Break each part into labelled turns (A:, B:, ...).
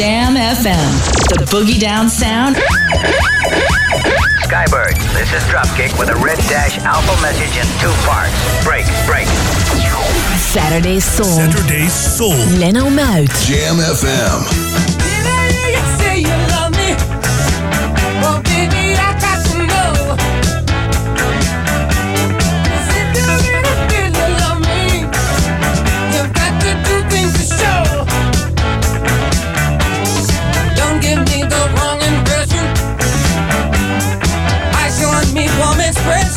A: Jam FM. The boogie down sound.
B: Skybird, this is Dropkick with a red dash alpha message in two parts. Break, break.
A: Saturday Soul.
C: Saturday Soul.
A: Leno Muit.
D: Jam FM.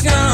D: canción.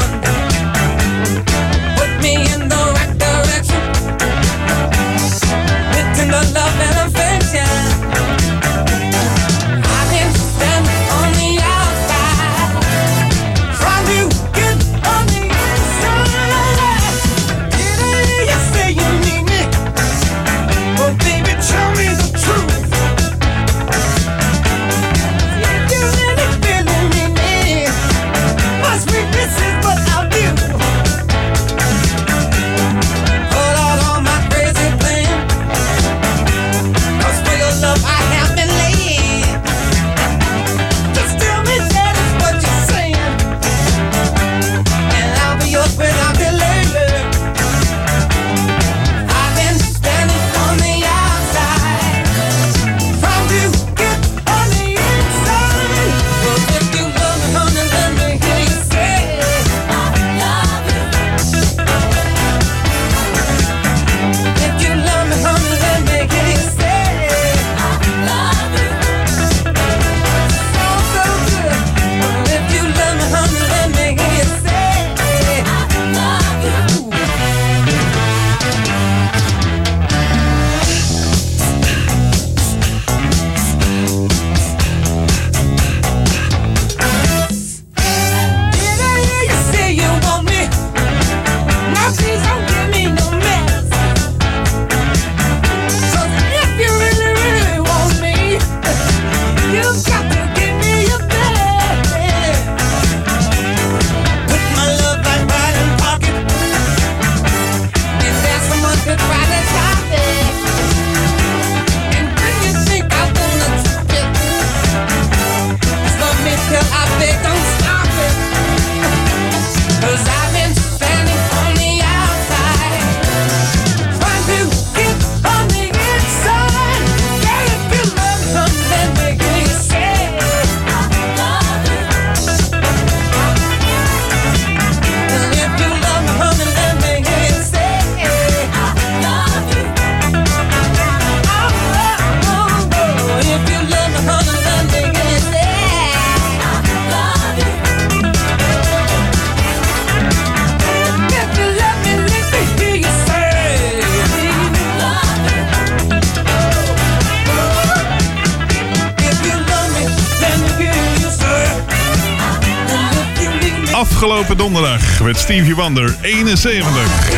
C: Afgelopen donderdag werd Stevie Wonder 71.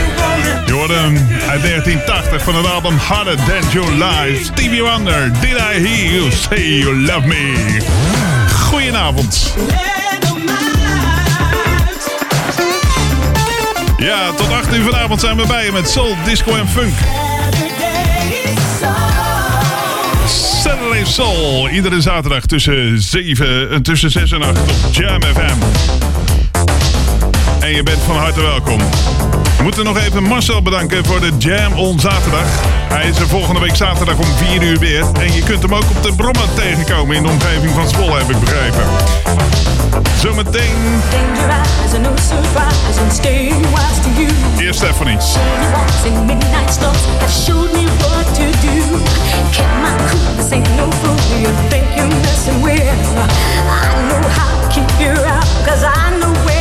C: Je hoorde uit 1980 van het album Harder Than Your Life. Stevie Wonder, Did I Hear You Say You Love Me? Goedenavond. Ja, tot 8 uur vanavond zijn we bij je met soul, disco en funk. Saturday Soul. Iedere zaterdag tussen, 7, tussen 6 en 8 op Jam FM en je bent van harte welkom. We moeten nog even Marcel bedanken voor de Jam on zaterdag. Hij is er volgende week zaterdag om 4 uur weer. En je kunt hem ook op de Brommen tegenkomen in de omgeving van Zwolle, heb ik begrepen. Zometeen. Eerst Stephanie. keep you out, cause I know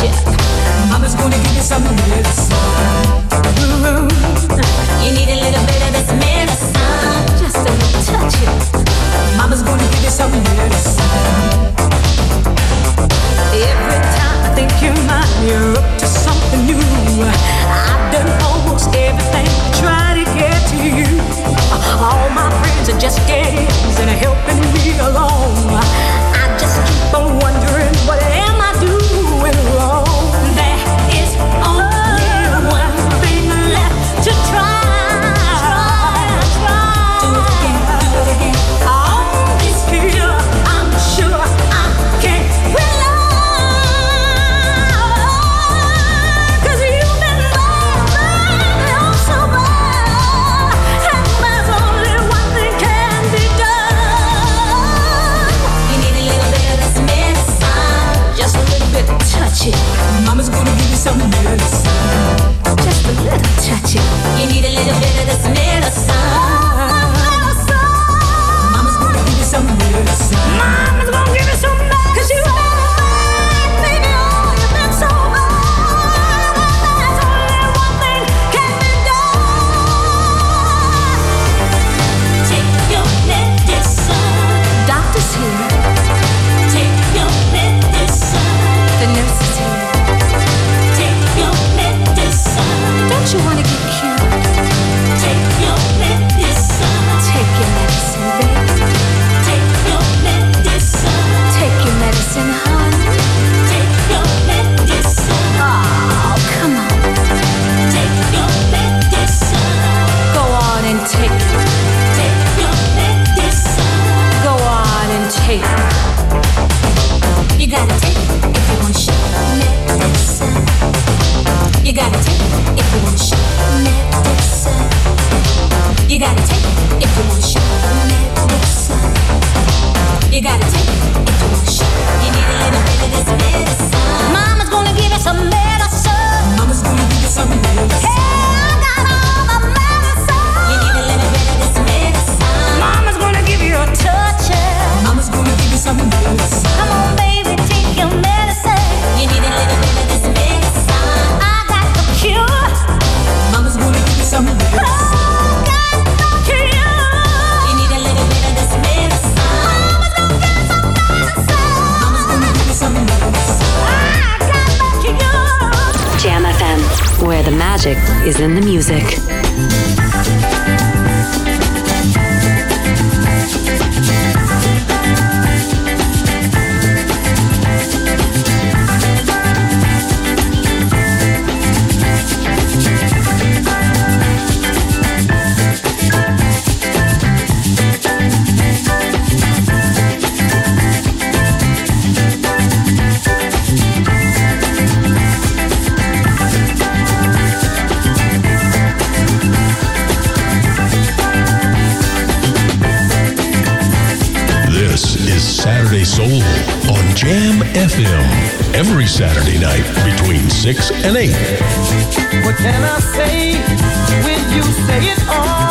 C: Mama's gonna give you
E: some medicine. Mm-hmm. You need a little bit of this medicine, just a little touch it. Mama's gonna give you some medicine. Every time I think you're mine, you're up to something new. I've done almost everything try to get to you. All my friends are just and helping me along. Bit touch it. Mama's gonna give you some medicine, just a little touch it. You need a little bit of this medicine. Mama's gonna give you some medicine. Mama's take it. Go on and take it. You gotta take it if you want shit medicine. You gotta take it if you want shit medicine. You gotta take it if you want shit medicine. You gotta take it if you want shit. You need a little bit of this medicine. Mama's gonna give you some medicine.
F: Magic is in the music.
G: Every Saturday night between 6 and 8.
H: What can I say when you say it all?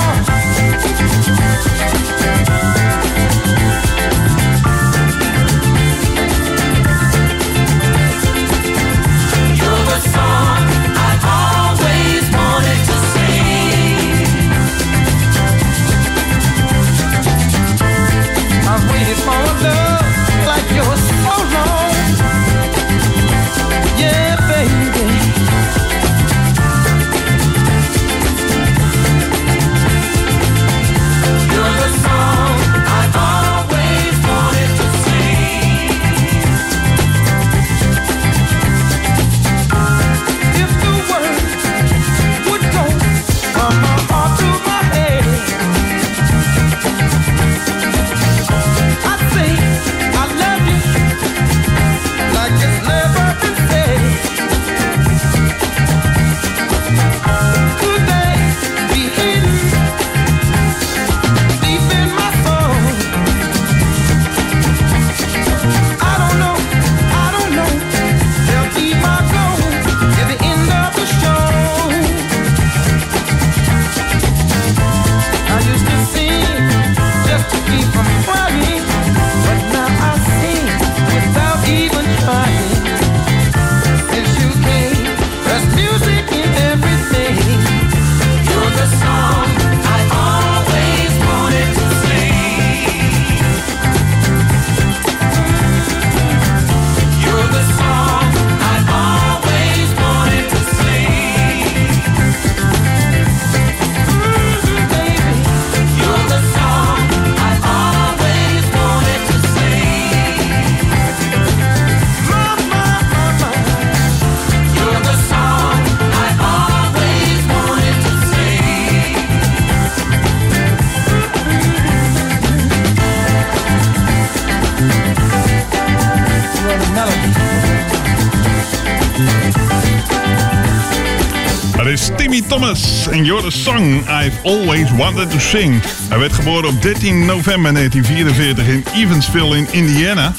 C: En You're the Song I've Always Wanted to Sing. Hij werd geboren op 13 november 1944 in Evansville in Indiana.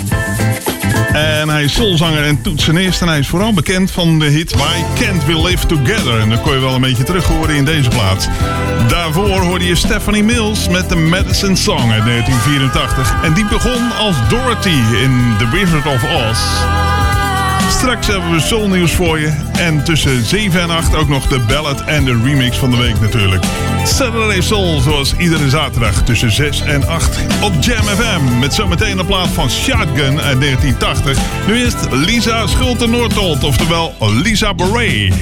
C: En hij is soulzanger en toetsenist. En hij is vooral bekend van de hit Why Can't We Live Together. En dat kon je wel een beetje terug horen in deze plaats. Daarvoor hoorde je Stephanie Mills met de Medicine Song uit 1984. En die begon als Dorothy in The Wizard of Oz. Straks hebben we soulnieuws voor je. En tussen 7 en 8 ook nog de ballad en de remix van de week natuurlijk. Saturday Soul zoals iedere zaterdag tussen 6 en 8 op Jam FM. Met zometeen een plaat van Shotgun uit 1980. Nu is het Lisa Schulte-Noordholt, oftewel Lisa Beret.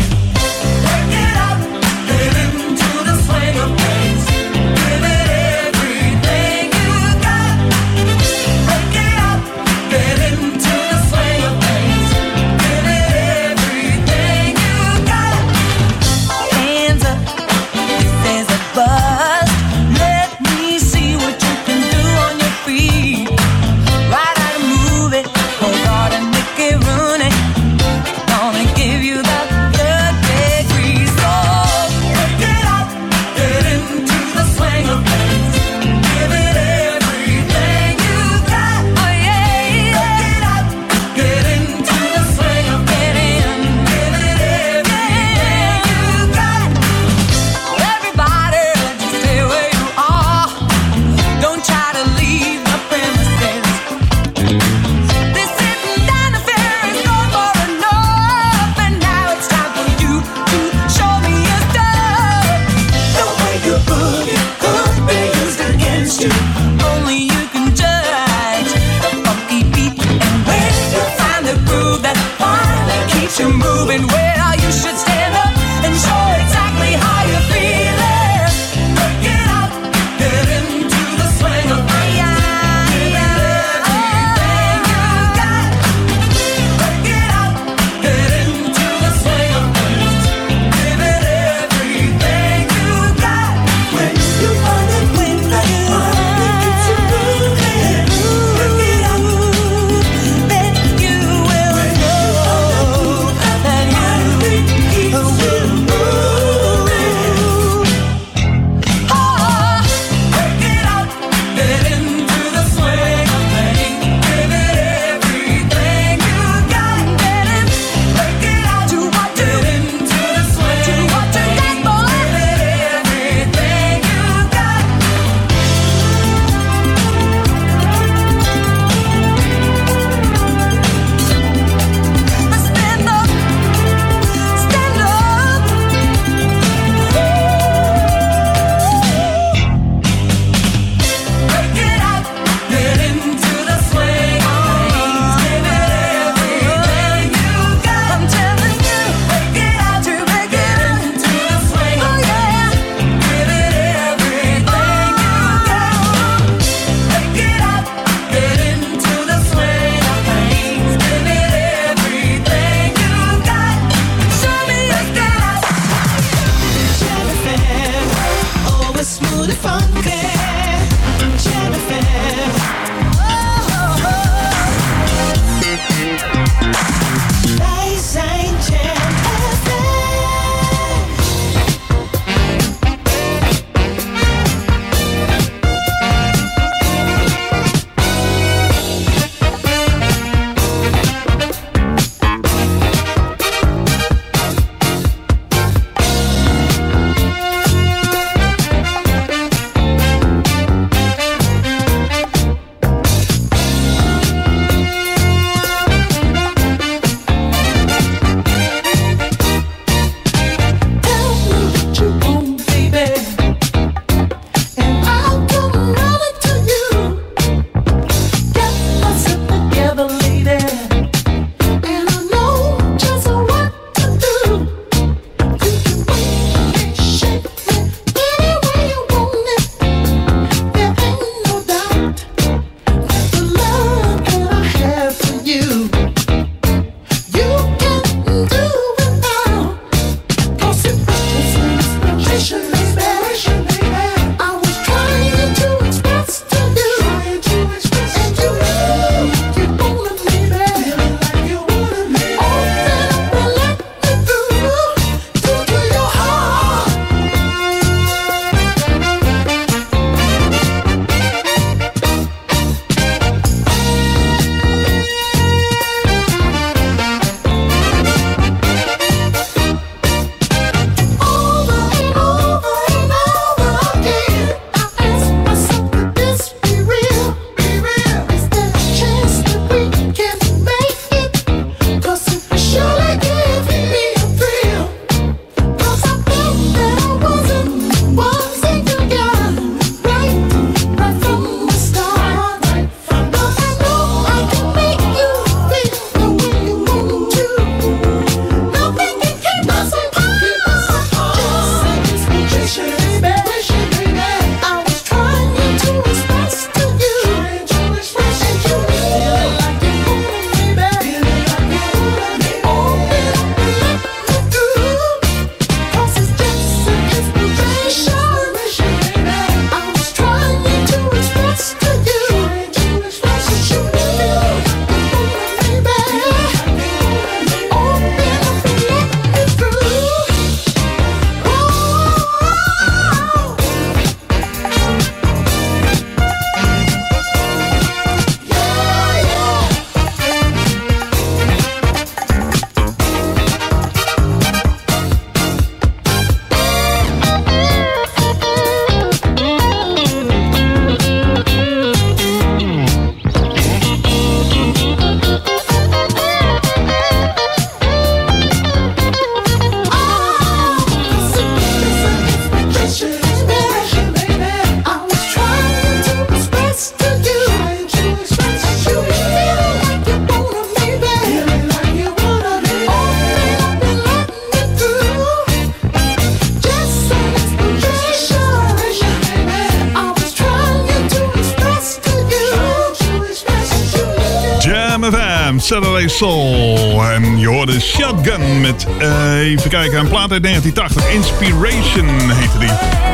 F: 1980. Inspiration heette die.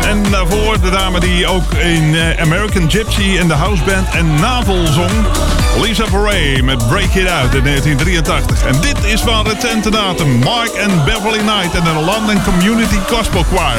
F: En daarvoor de dame die ook in eh, American Gypsy en de houseband en Navel zong. Lisa Beret met Break It Out in 1983. En dit is van recente datum. Mark and Beverly Knight en de London Community Gospel Choir.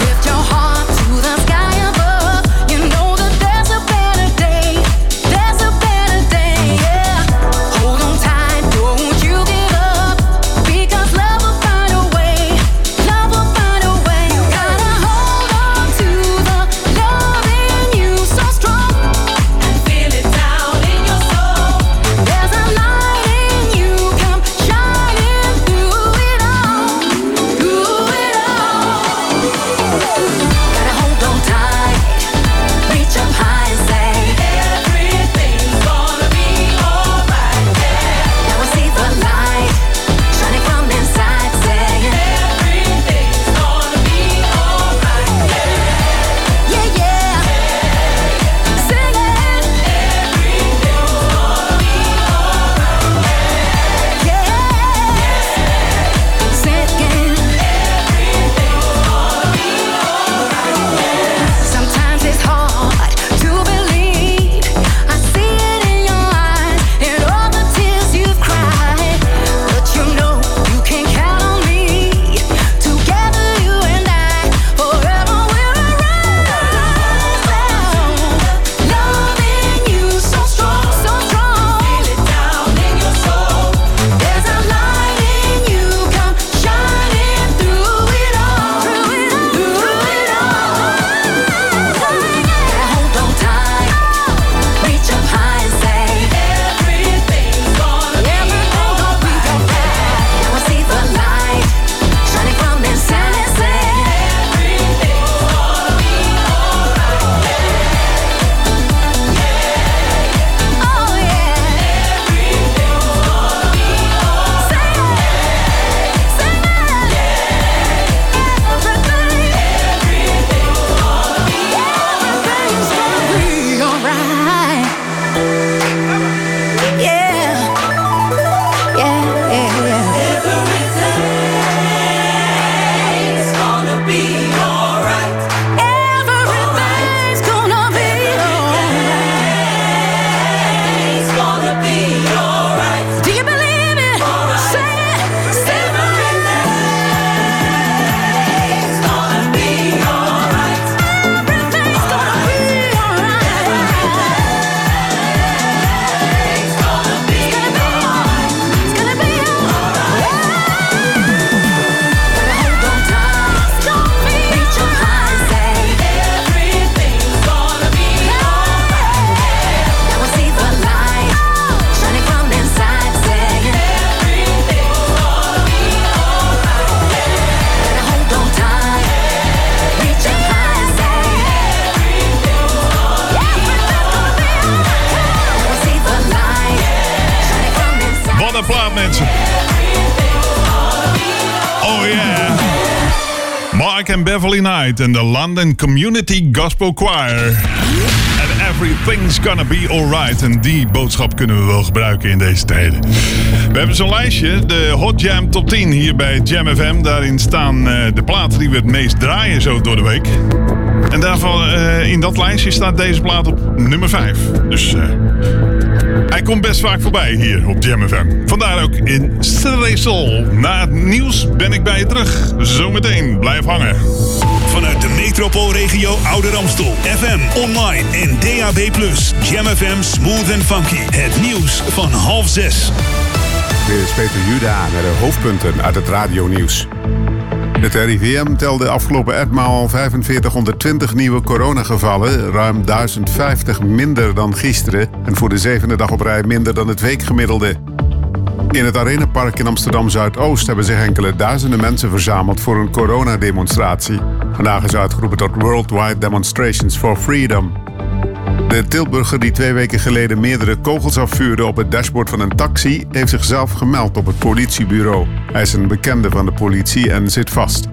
F: En de London Community Gospel Choir. And everything's gonna be alright. En die boodschap kunnen we wel gebruiken in deze tijden. We hebben zo'n lijstje, de Hot Jam Top 10 hier bij Jam FM. Daarin staan eh, de platen die we het meest draaien zo door de week. En daarvan, eh, in dat lijstje staat deze plaat op nummer 5. Dus eh, hij komt best vaak voorbij hier op Jam FM. Vandaar ook in Saturday. Na het nieuws ben ik bij je terug. Zometeen, blijf hangen.
I: Vanuit de metropoolregio Ouder Amstel. FM, online en DAB+. Jam FM Smooth and Funky. Het nieuws van half zes.
J: Dit is Peter Juda met de hoofdpunten uit het radionieuws. Het RIVM telde afgelopen etmaal 4520 nieuwe coronagevallen, ruim 1050 minder dan gisteren en voor de zevende dag op rij minder dan het weekgemiddelde. In het Arenapark in Amsterdam Zuidoost hebben zich enkele duizenden mensen verzameld voor een coronademonstratie. Vandaag is uitgeroepen tot Worldwide Demonstrations for Freedom. De Tilburger die twee weken geleden meerdere kogels afvuurde op het dashboard van een taxi, heeft zichzelf gemeld op het politiebureau. Hij is een bekende van de politie en zit vast.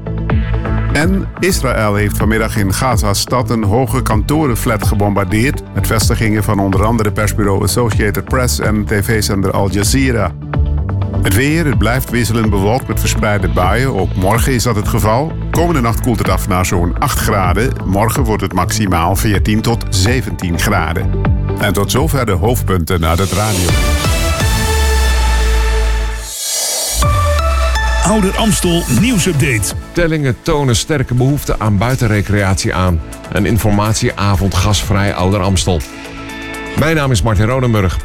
J: En Israël heeft vanmiddag in Gaza-stad een hoge kantorenflat gebombardeerd met vestigingen van onder andere persbureau Associated Press en tv-zender Al Jazeera. Het weer, het blijft wisselend bewolkt met verspreide buien. Ook morgen is dat het geval. Komende nacht koelt het af naar zo'n 8 graden. Morgen wordt het maximaal 14 tot 17 graden. En tot zover de hoofdpunten uit het radio.
K: Ouder Amstel nieuwsupdate.
L: Tellingen tonen sterke behoefte aan buitenrecreatie aan. Een informatieavond gasvrij Ouder Amstel. Mijn naam is Martin Rodenburg.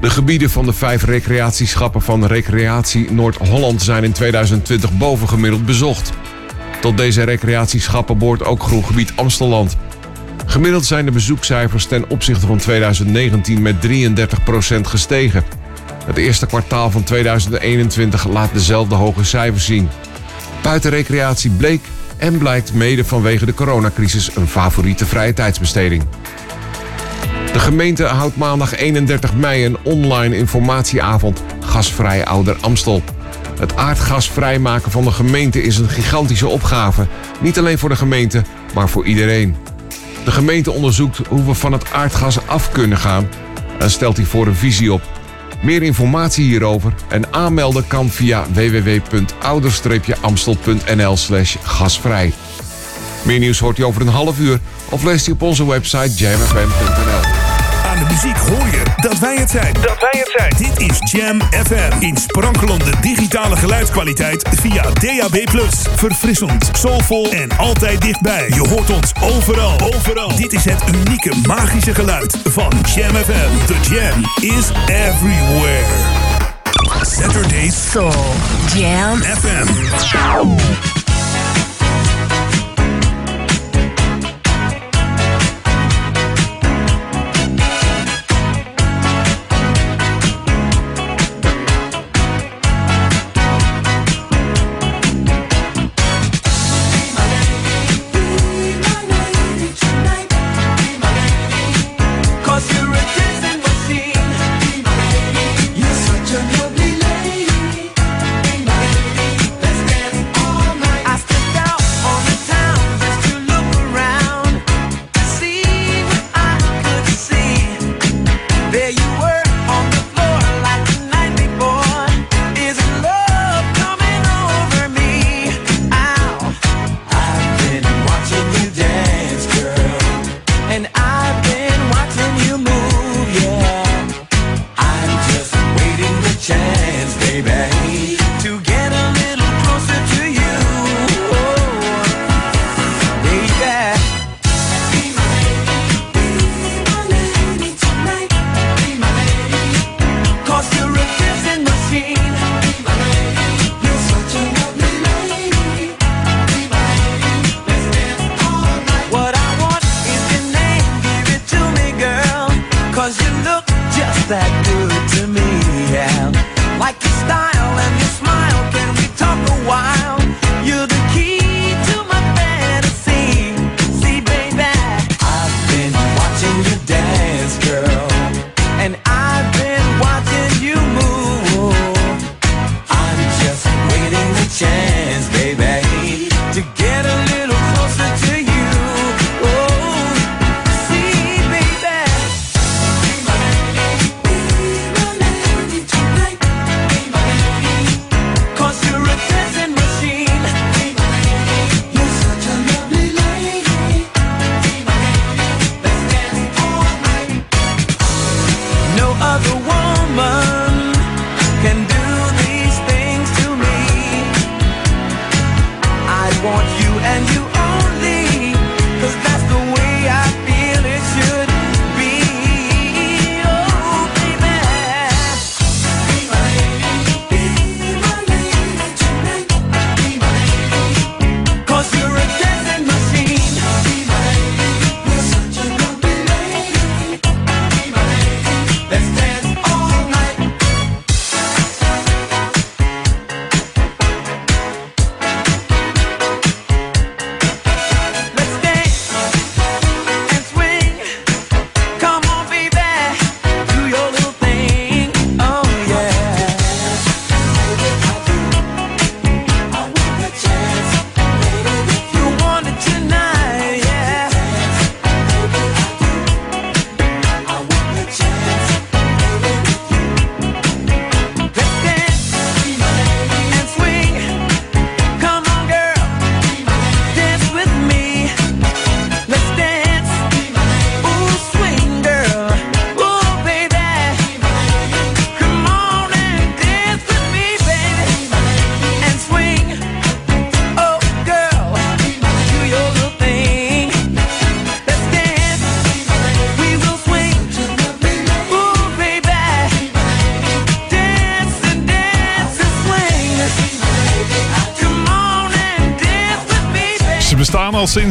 L: De gebieden van de vijf recreatieschappen van Recreatie Noord-Holland zijn in 2020 bovengemiddeld bezocht. Tot deze recreatieschappen behoort ook groengebied Amstelland. Gemiddeld zijn de bezoekcijfers ten opzichte van 2019 met 33% gestegen. Het eerste kwartaal van 2021 laat dezelfde hoge cijfers zien. Buitenrecreatie bleek en blijkt mede vanwege de coronacrisis een favoriete vrije tijdsbesteding. De gemeente houdt maandag 31 mei een online informatieavond Gasvrij Ouder Amstel. Het aardgas vrijmaken van de gemeente is een gigantische opgave. Niet alleen voor de gemeente, maar voor iedereen. De gemeente onderzoekt hoe we van het aardgas af kunnen gaan en stelt hiervoor een visie op. Meer informatie hierover en aanmelden kan via www.ouder-amstel.nl slash gasvrij. Meer nieuws hoort u over een half uur of leest u op onze website jamfm.nl.
K: De muziek hoor je dat wij het zijn. Dat wij het zijn. Dit is Jam FM. In sprankelende digitale geluidskwaliteit via DAB+. Verfrissend, soulvol en altijd dichtbij. Je hoort ons overal. Overal. Dit is het unieke magische geluid van Jam FM. The Jam is everywhere. Saturdays
A: Soul Jam
K: FM.
H: Want you and you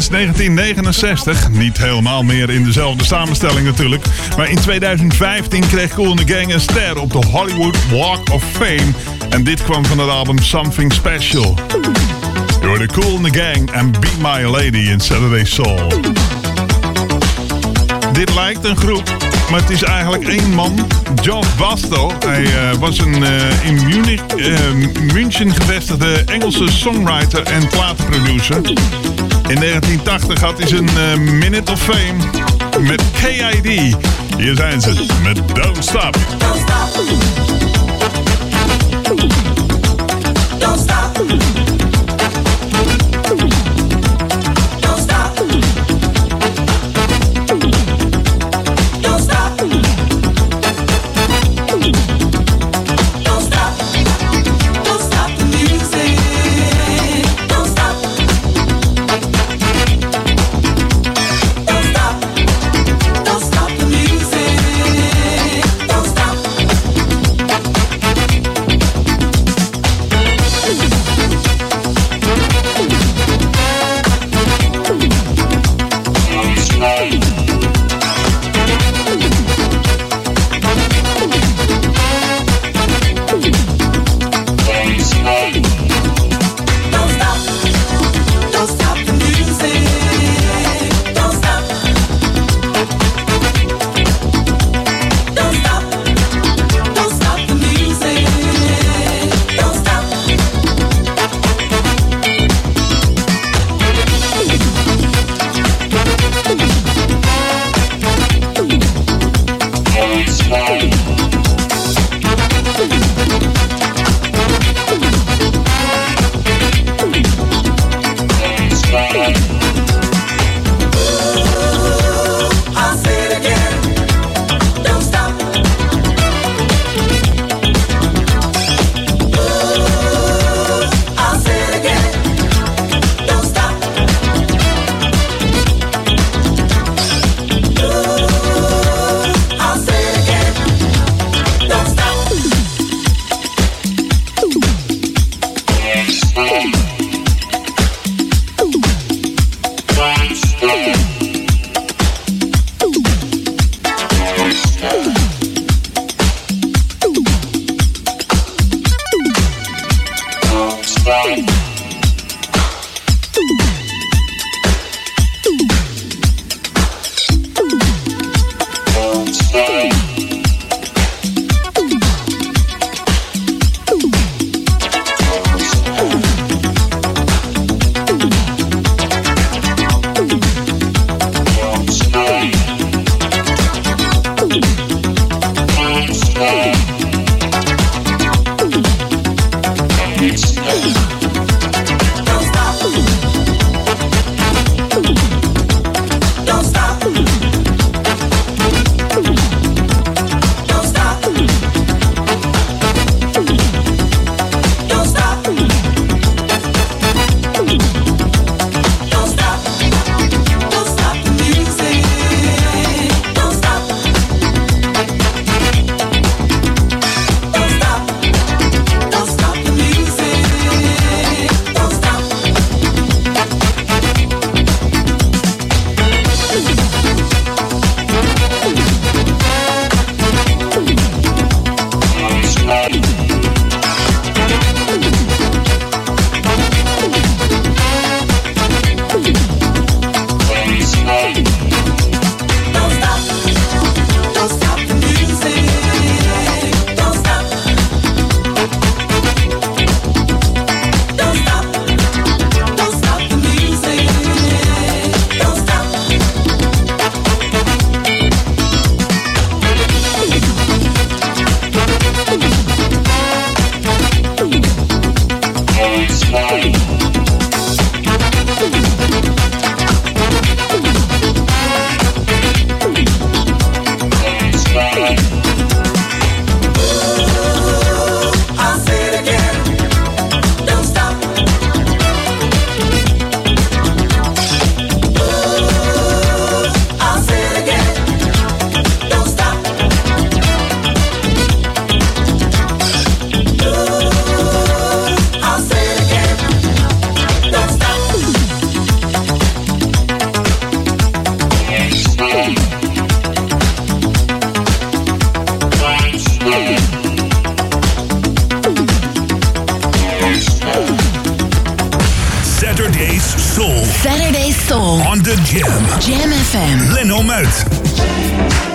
C: sinds 1969. Niet helemaal meer in dezelfde samenstelling natuurlijk. Maar in 2015 kreeg Cool in the Gang een ster op de Hollywood Walk of Fame. En dit kwam van het album Something Special. Door de Cool in the Gang en Be My Lady in Saturday Soul. Dit lijkt een groep, maar het is eigenlijk één man. John Basto. Hij eh, was een eh, in Munich, eh, München gevestigde Engelse songwriter en platenproducer. In 1980 had hij zijn eh, Minute of Fame met KID. Hier zijn ze met Don't Stop.
A: Saturday Soul.
M: On the Jam.
A: Jam FM.
M: Leno Muit.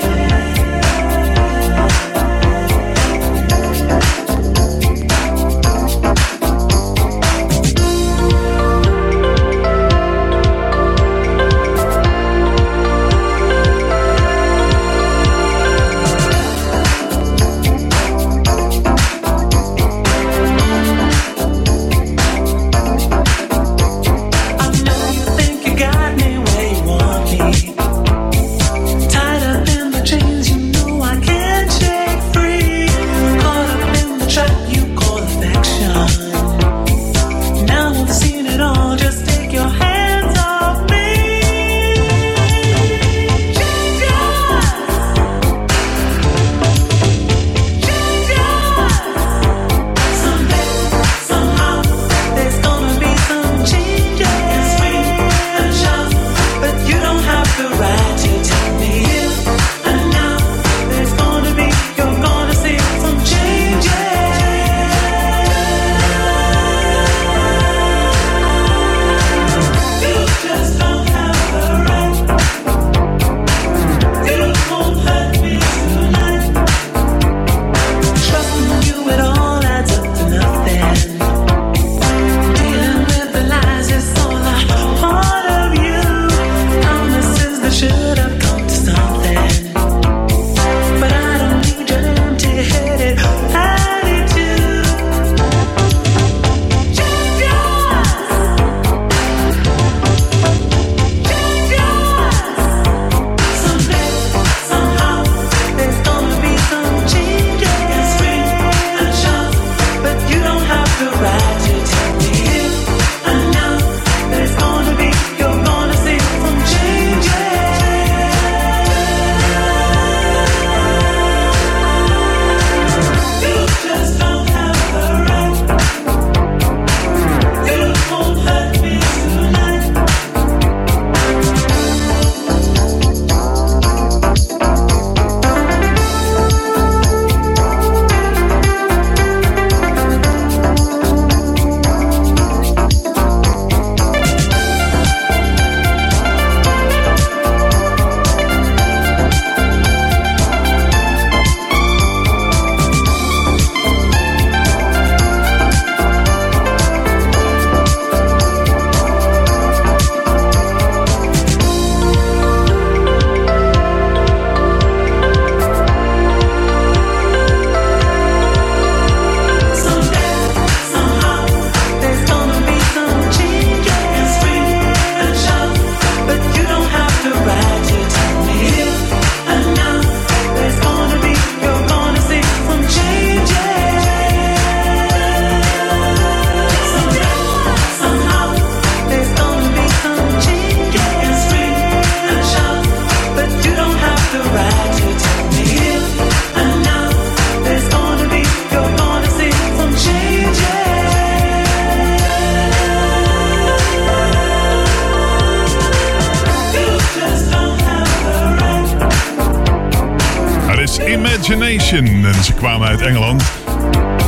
C: En ze kwamen uit Engeland.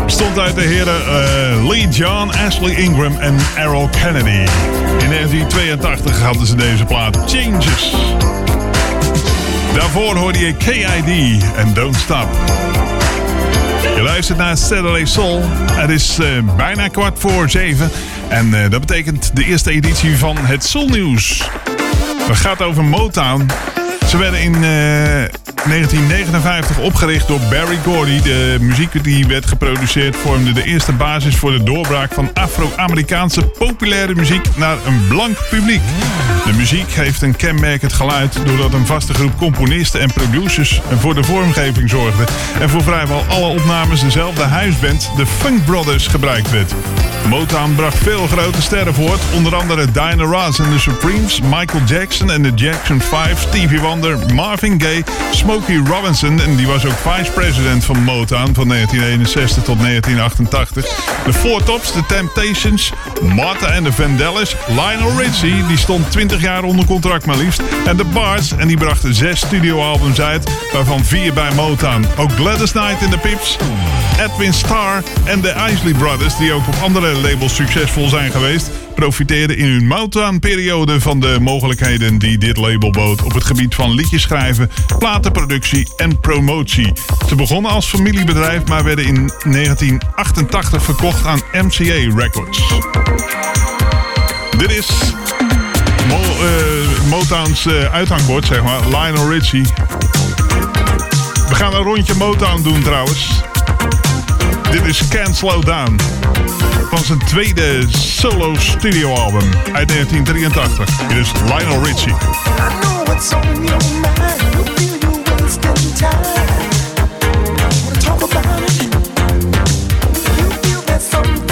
C: Bestond uit de heren eh, Lee John, Ashley Ingram en Errol Kennedy. In 1982 hadden ze deze plaat Changes. Daarvoor hoorde je KID en Don't Stop. Je luistert naar Saturday Soul. Het is eh, bijna kwart voor zeven. En eh, dat betekent de eerste editie van het Soul Nieuws. Het gaat over Motown. Ze werden in 1959 opgericht door Barry Gordy. De muziek die werd geproduceerd vormde de eerste basis voor de doorbraak van Afro-Amerikaanse populaire muziek naar een blank publiek. De muziek heeft een kenmerkend geluid doordat een vaste groep componisten en producers voor de vormgeving zorgde. En voor vrijwel alle opnames dezelfde huisband, de Funk Brothers, gebruikt werd. Motown bracht veel grote sterren voort, onder andere Diana Ross en de Supremes, Michael Jackson en de Jackson 5, Stevie Wonder, Marvin Gaye, Smokey Robinson. En die was ook vice-president van Motown van 1961 tot 1988. De Four Tops, The Temptations, Martha en de Vandellas. Lionel Richie, die stond 20 jaar onder contract maar liefst. En de Bards, en die brachten zes studioalbums uit, waarvan vier bij Motown. Ook Gladys Knight in de Pips, Edwin Starr en de Isley Brothers, die ook op andere labels succesvol zijn geweest profiteerden in hun Motown-periode van de mogelijkheden die dit label bood op het gebied van liedjes schrijven, platen productie en promotie. Ze begonnen als familiebedrijf, maar werden in 1988 verkocht aan MCA Records. Dit is eh, Motown's uh, uithangbord, zeg maar, Lionel Richie. We gaan een rondje Motown doen trouwens. Dit is Can't Slow Down van zijn tweede solo studioalbum uit 1983. Dit is Lionel Richie.
H: I know on your mind. time. Wanna talk about it? You feel that something.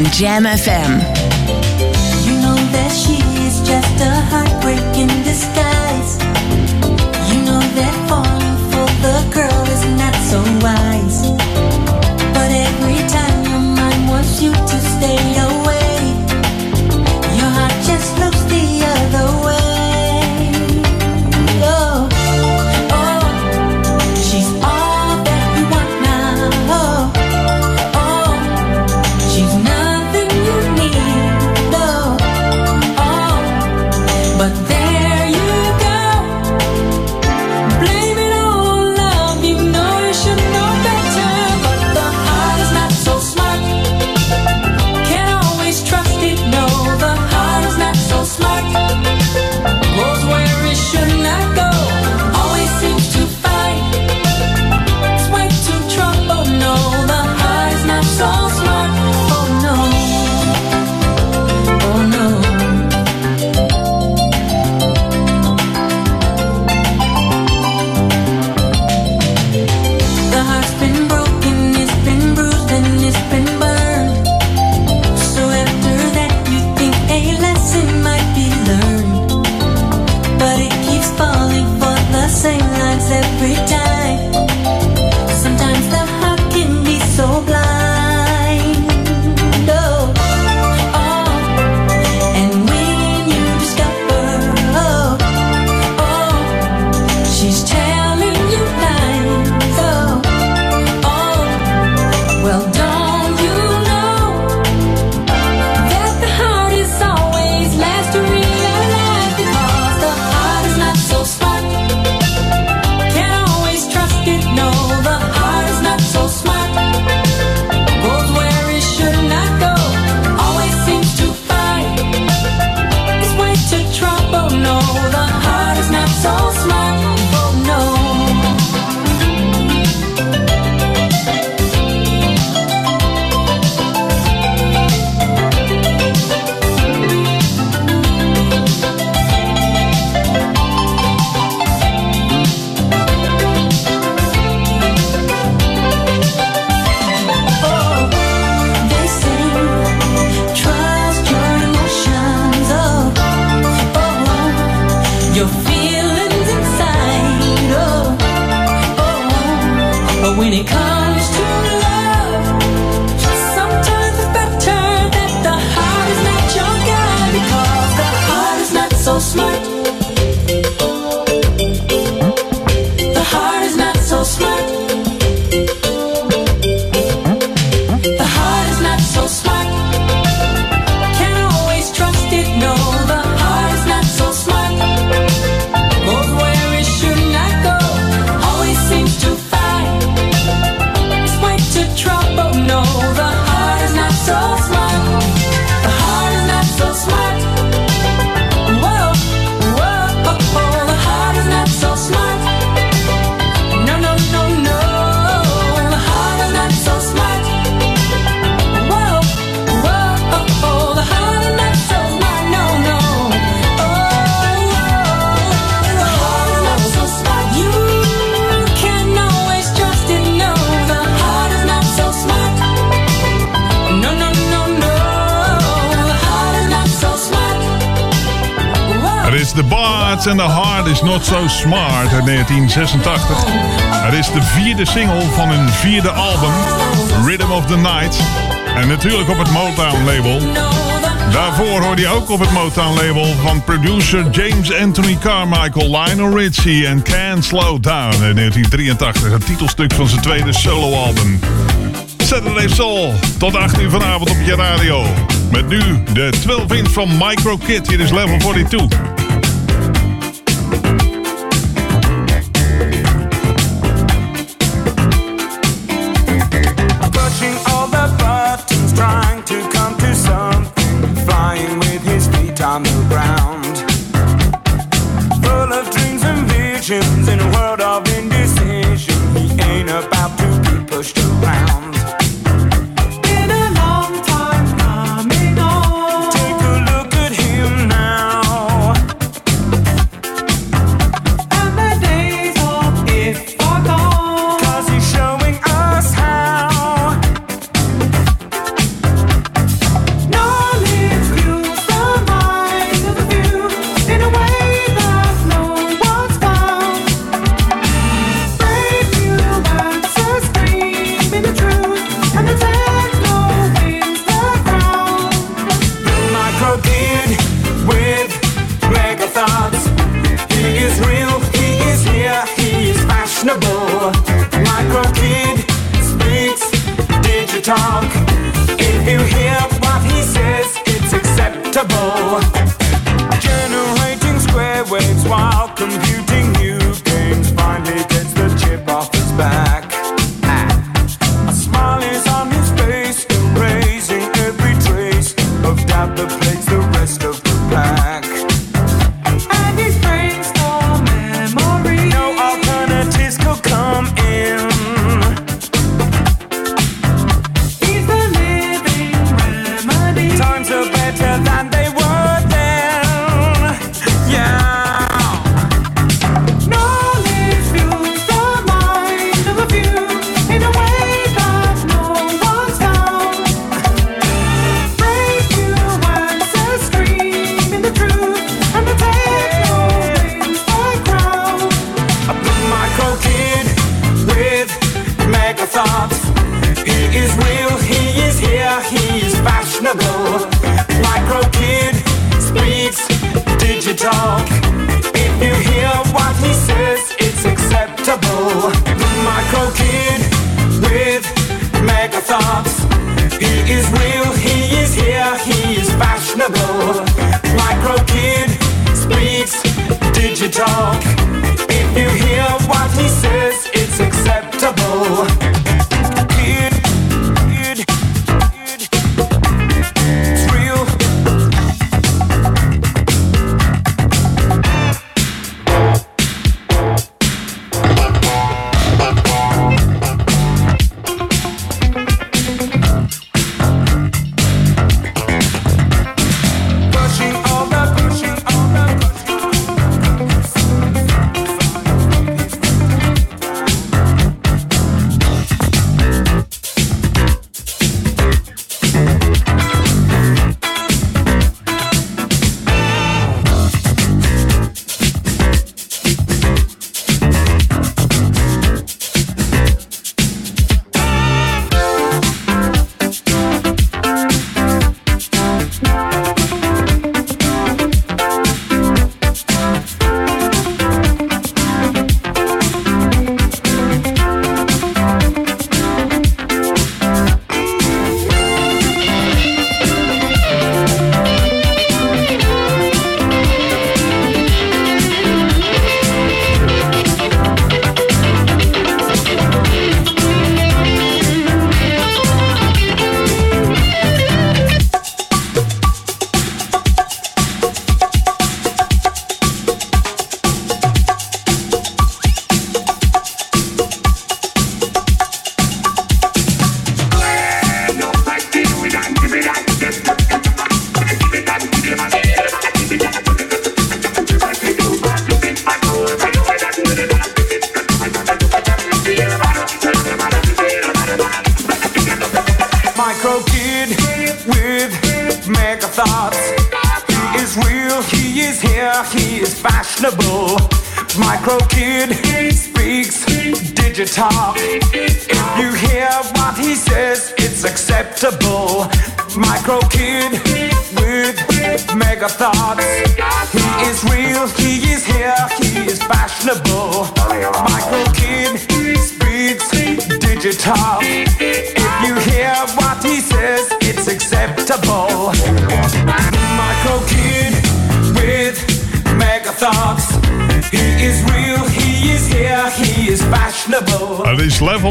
H: on
A: Jam FM.
E: You know that she is just a heartbreak in disguise. You know that falling
F: for the girl is not so wise. The
C: Bards and the Heart is Not So Smart uit 1986. Het is de vierde single van hun vierde album, Rhythm of the Night. En natuurlijk op het Motown-label. Daarvoor hoorde je ook op het Motown-label van producer James Anthony Carmichael, Lionel Richie en Can Slow Down uit 1983. Het titelstuk van zijn tweede soloalbum. Saturday Soul. Tot 8 uur vanavond op je radio. Met nu de 12-inch van Micro Kid. Hier is level 42.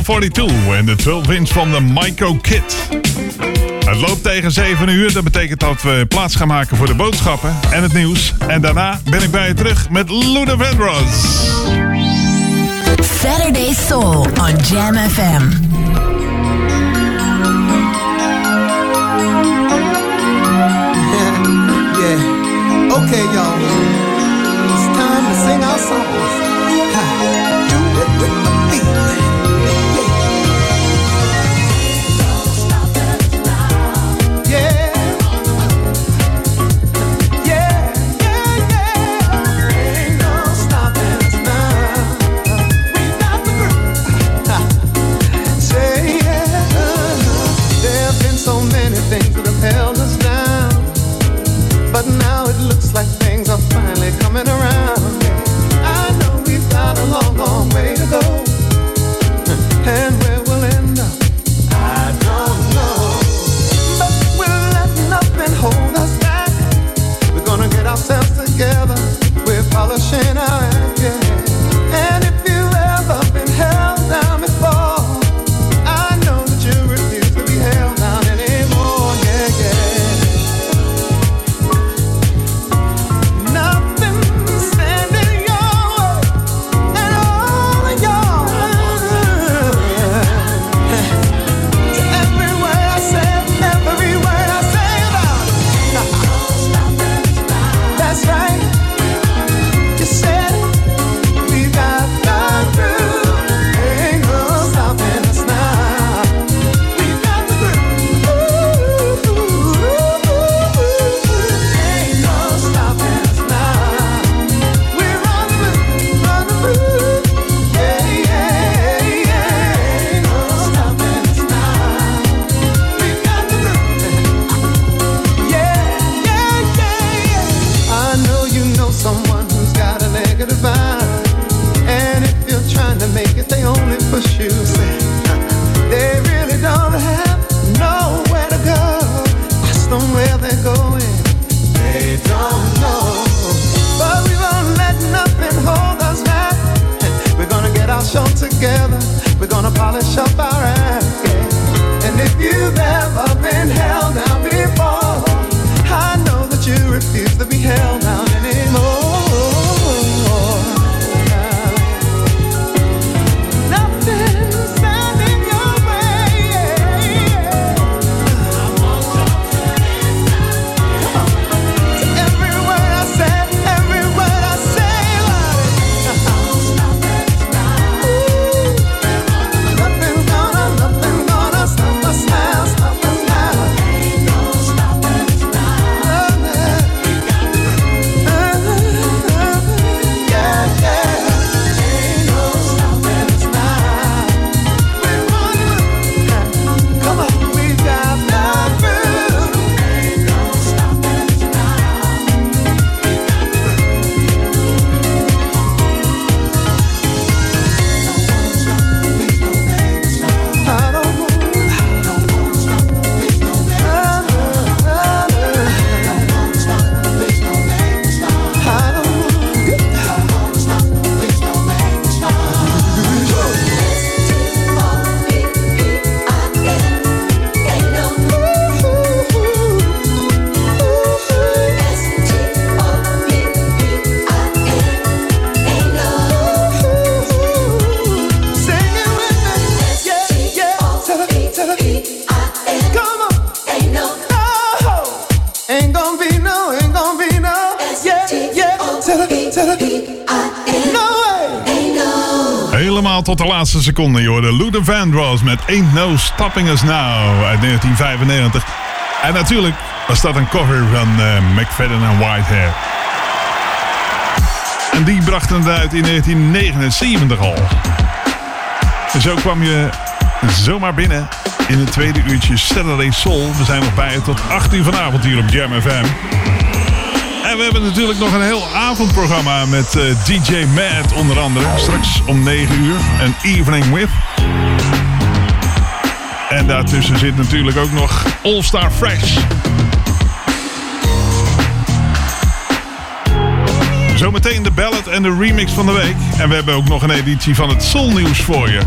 C: 42 en de 12 inch van de Myco Kit. Het loopt tegen 7 uur. Dat betekent dat we plaats gaan maken voor de boodschappen en het nieuws. En daarna ben ik bij je terug met Luna Vendros.
A: Saturday Soul on Jam FM.
N: Okay, y'all.
C: Helemaal tot de laatste seconde, joh. De Luther Vandross met Ain't No Stopping Us Now uit 1995. En natuurlijk was dat een cover van eh, McFadden en Whitehair. En die brachten het uit in 1979 al. En zo kwam je zomaar binnen in het tweede uurtje Saturday Soul. We zijn nog bij je tot 8 uur vanavond hier op Jam FM. En we hebben natuurlijk nog een heel avondprogramma met eh, DJ Mad onder andere. Straks om 9 uur. Een Evening With. En daartussen zit natuurlijk ook nog All Star Fresh. Zometeen de ballad en de remix van de week. En we hebben ook nog een editie van het Soul voor je.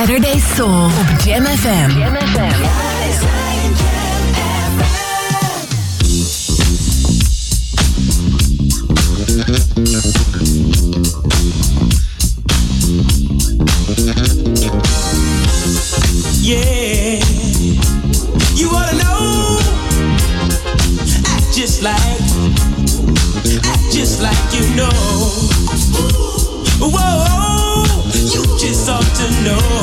A: Saturday Soul op Jam FM. FM.
O: Yeah, you ought to know. Act just like, act just like you know. Whoa, you just ought to know.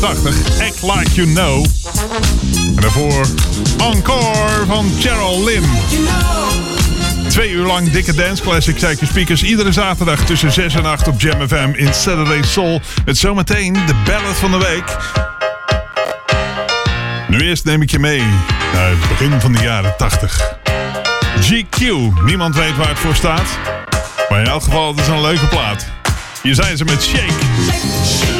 O: 80 Act Like You Know.
C: En daarvoor Encore van Cheryl Lynn. Twee uur lang dikke dance classics uit je speakers. Iedere zaterdag tussen 6 en 8 op Jam FM in Saturday Soul. Met zometeen de ballad van de week. Nu eerst neem ik je mee naar het begin van de jaren 80. GQ. Niemand weet waar het voor staat. Maar in elk geval, het is een leuke plaat. Hier zijn ze met Shake.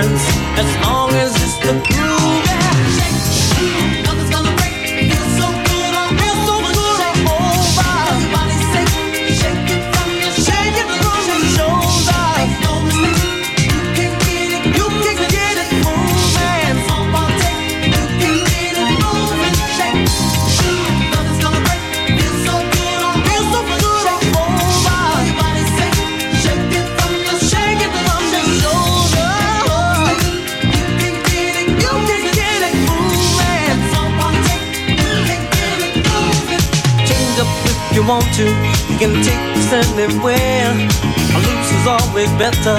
P: difference. As long can take us anywhere. Loose is always better,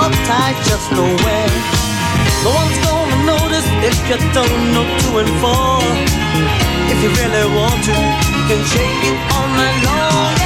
P: uptight just nowhere. No one's gonna notice if you don't know to and fro. If you really want to, you can shake it all night long.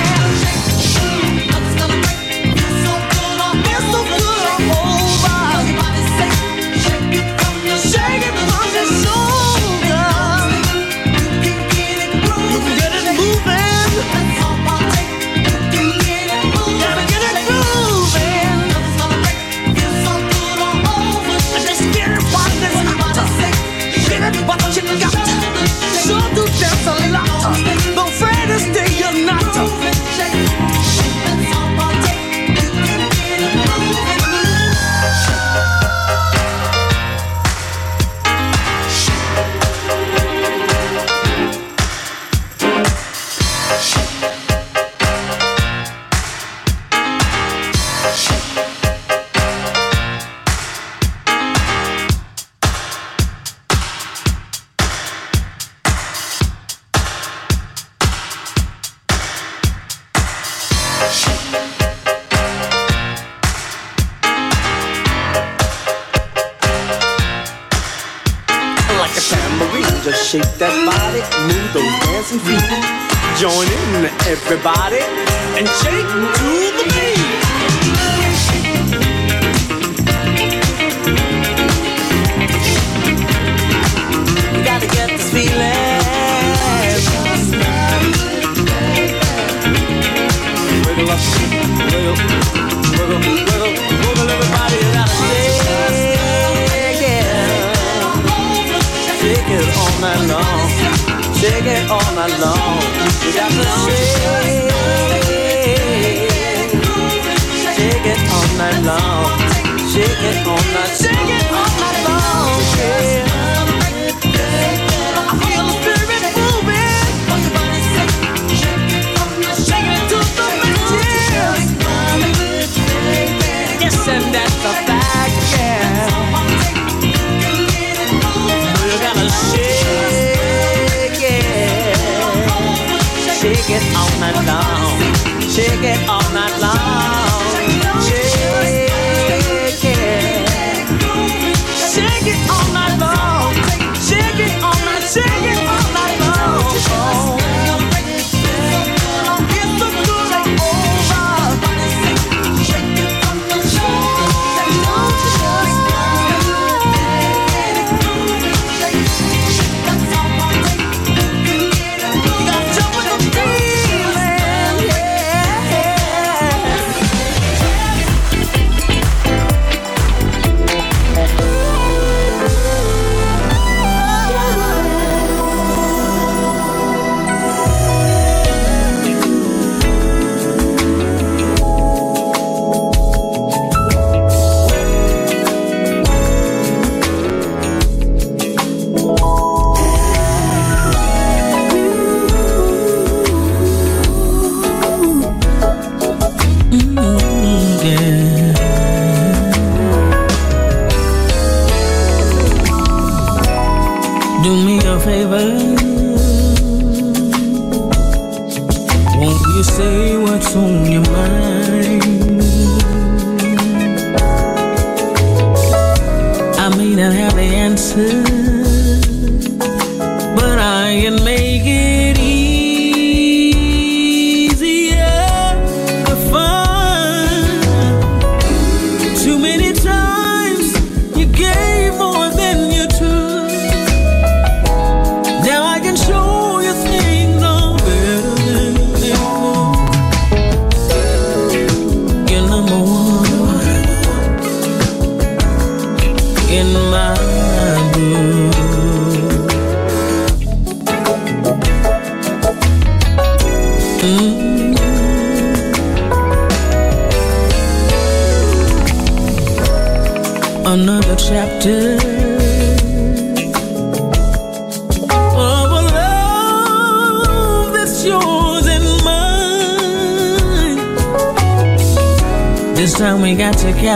P: get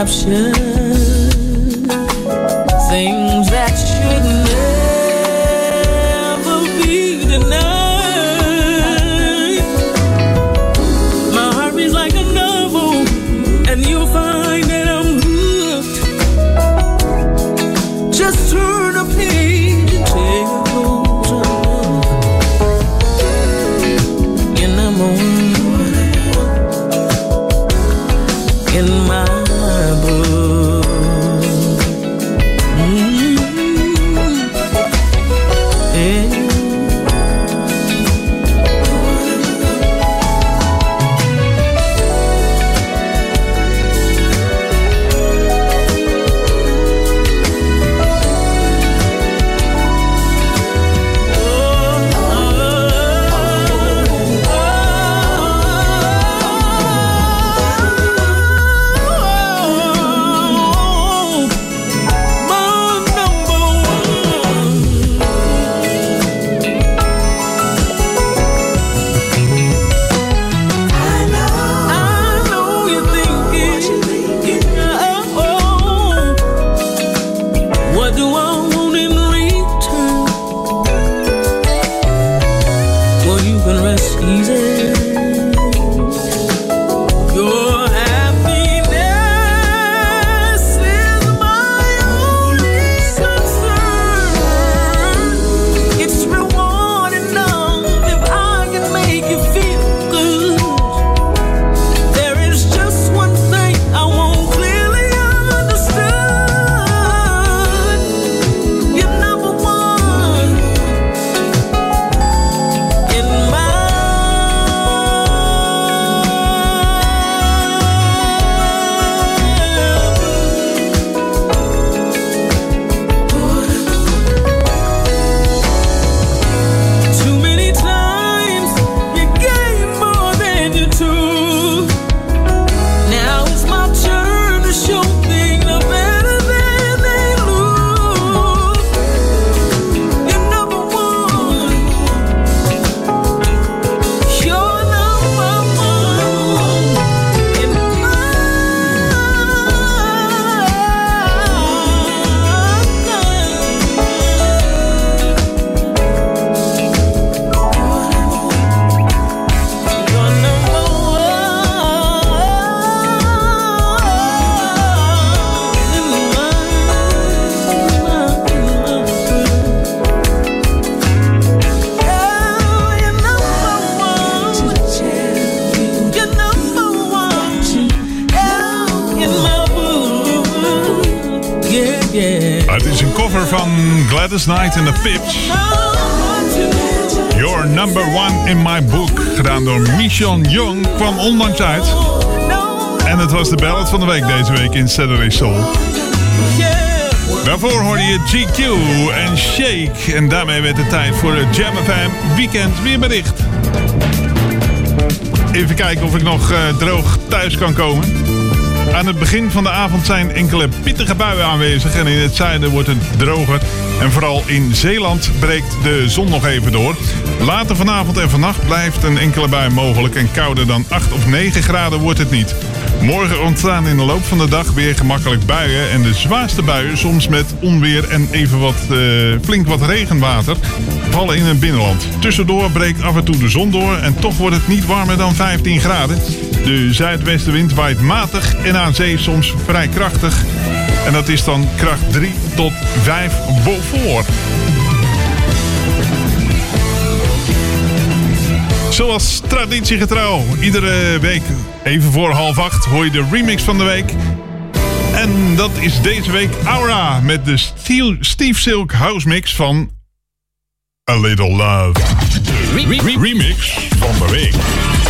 Q: caption. Pips. Your number one in my book, gedaan door Michon Jong, kwam onlangs uit. En het was de ballad van de week deze week in Saturday Soul. Daarvoor hoorde je GQ en Shake. En daarmee werd het tijd voor het Jam FM Weekend Weerbericht. Even kijken of ik nog eh, droog thuis kan komen. Aan het begin van de avond zijn enkele pittige buien aanwezig en in het zuiden wordt het droger en vooral in Zeeland breekt de zon nog even door. Later vanavond en vannacht blijft een enkele bui mogelijk. En kouder dan 8 of 9 graden wordt het niet.
R: Morgen ontstaan in de loop van de dag weer gemakkelijk buien. En de zwaarste buien, soms met onweer en even wat, eh, flink wat regenwater, vallen in het binnenland. Tussendoor breekt af en toe de zon door en toch wordt het niet warmer dan 15 graden. De zuidwestenwind waait matig en aan zee soms vrij krachtig. En dat is dan kracht 3 tot 5 Beaufort. Zoals traditiegetrouw, iedere week even voor half acht hoor je de remix van de week. En dat is deze week Aura met de Steve Silk House Mix van A Little Love. Remix van de week.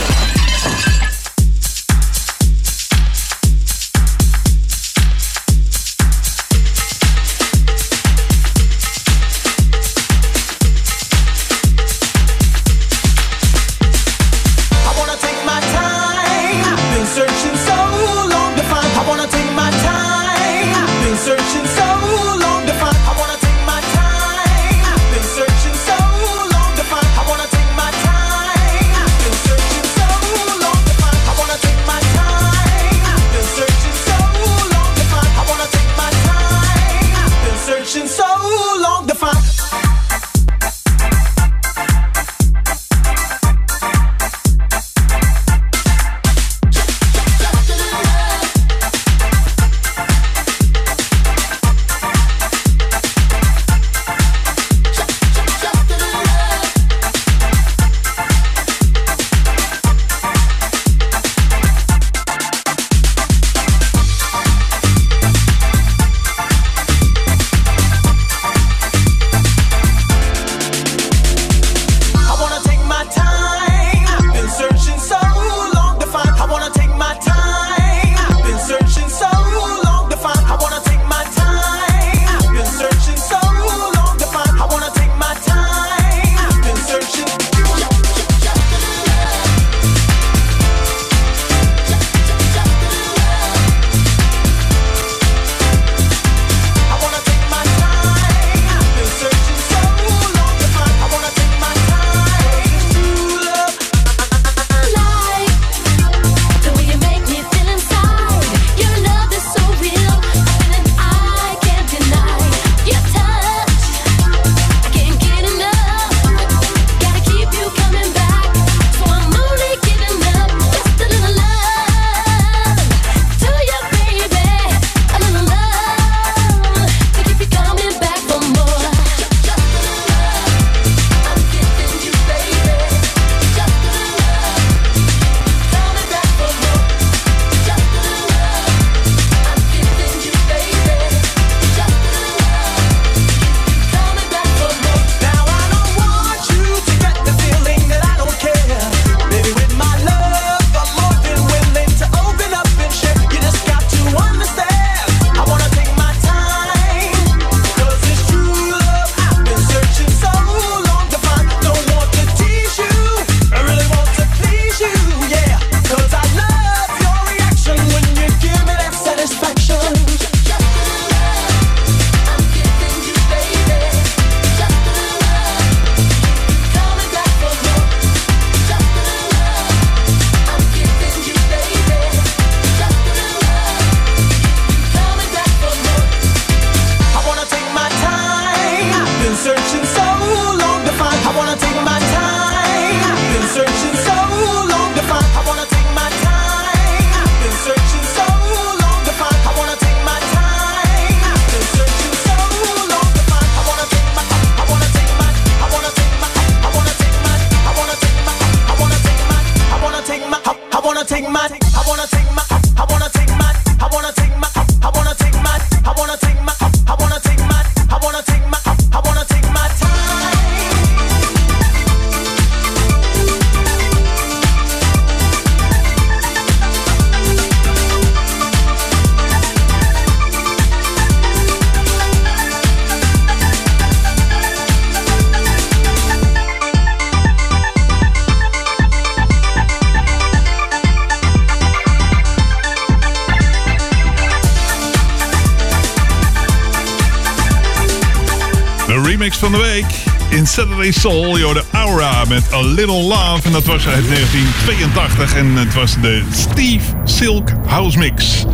C: Saturday Soul. Je hoorde Aura met A Little Love. En dat was uit 1982. En het was de Steve Silk House Mix.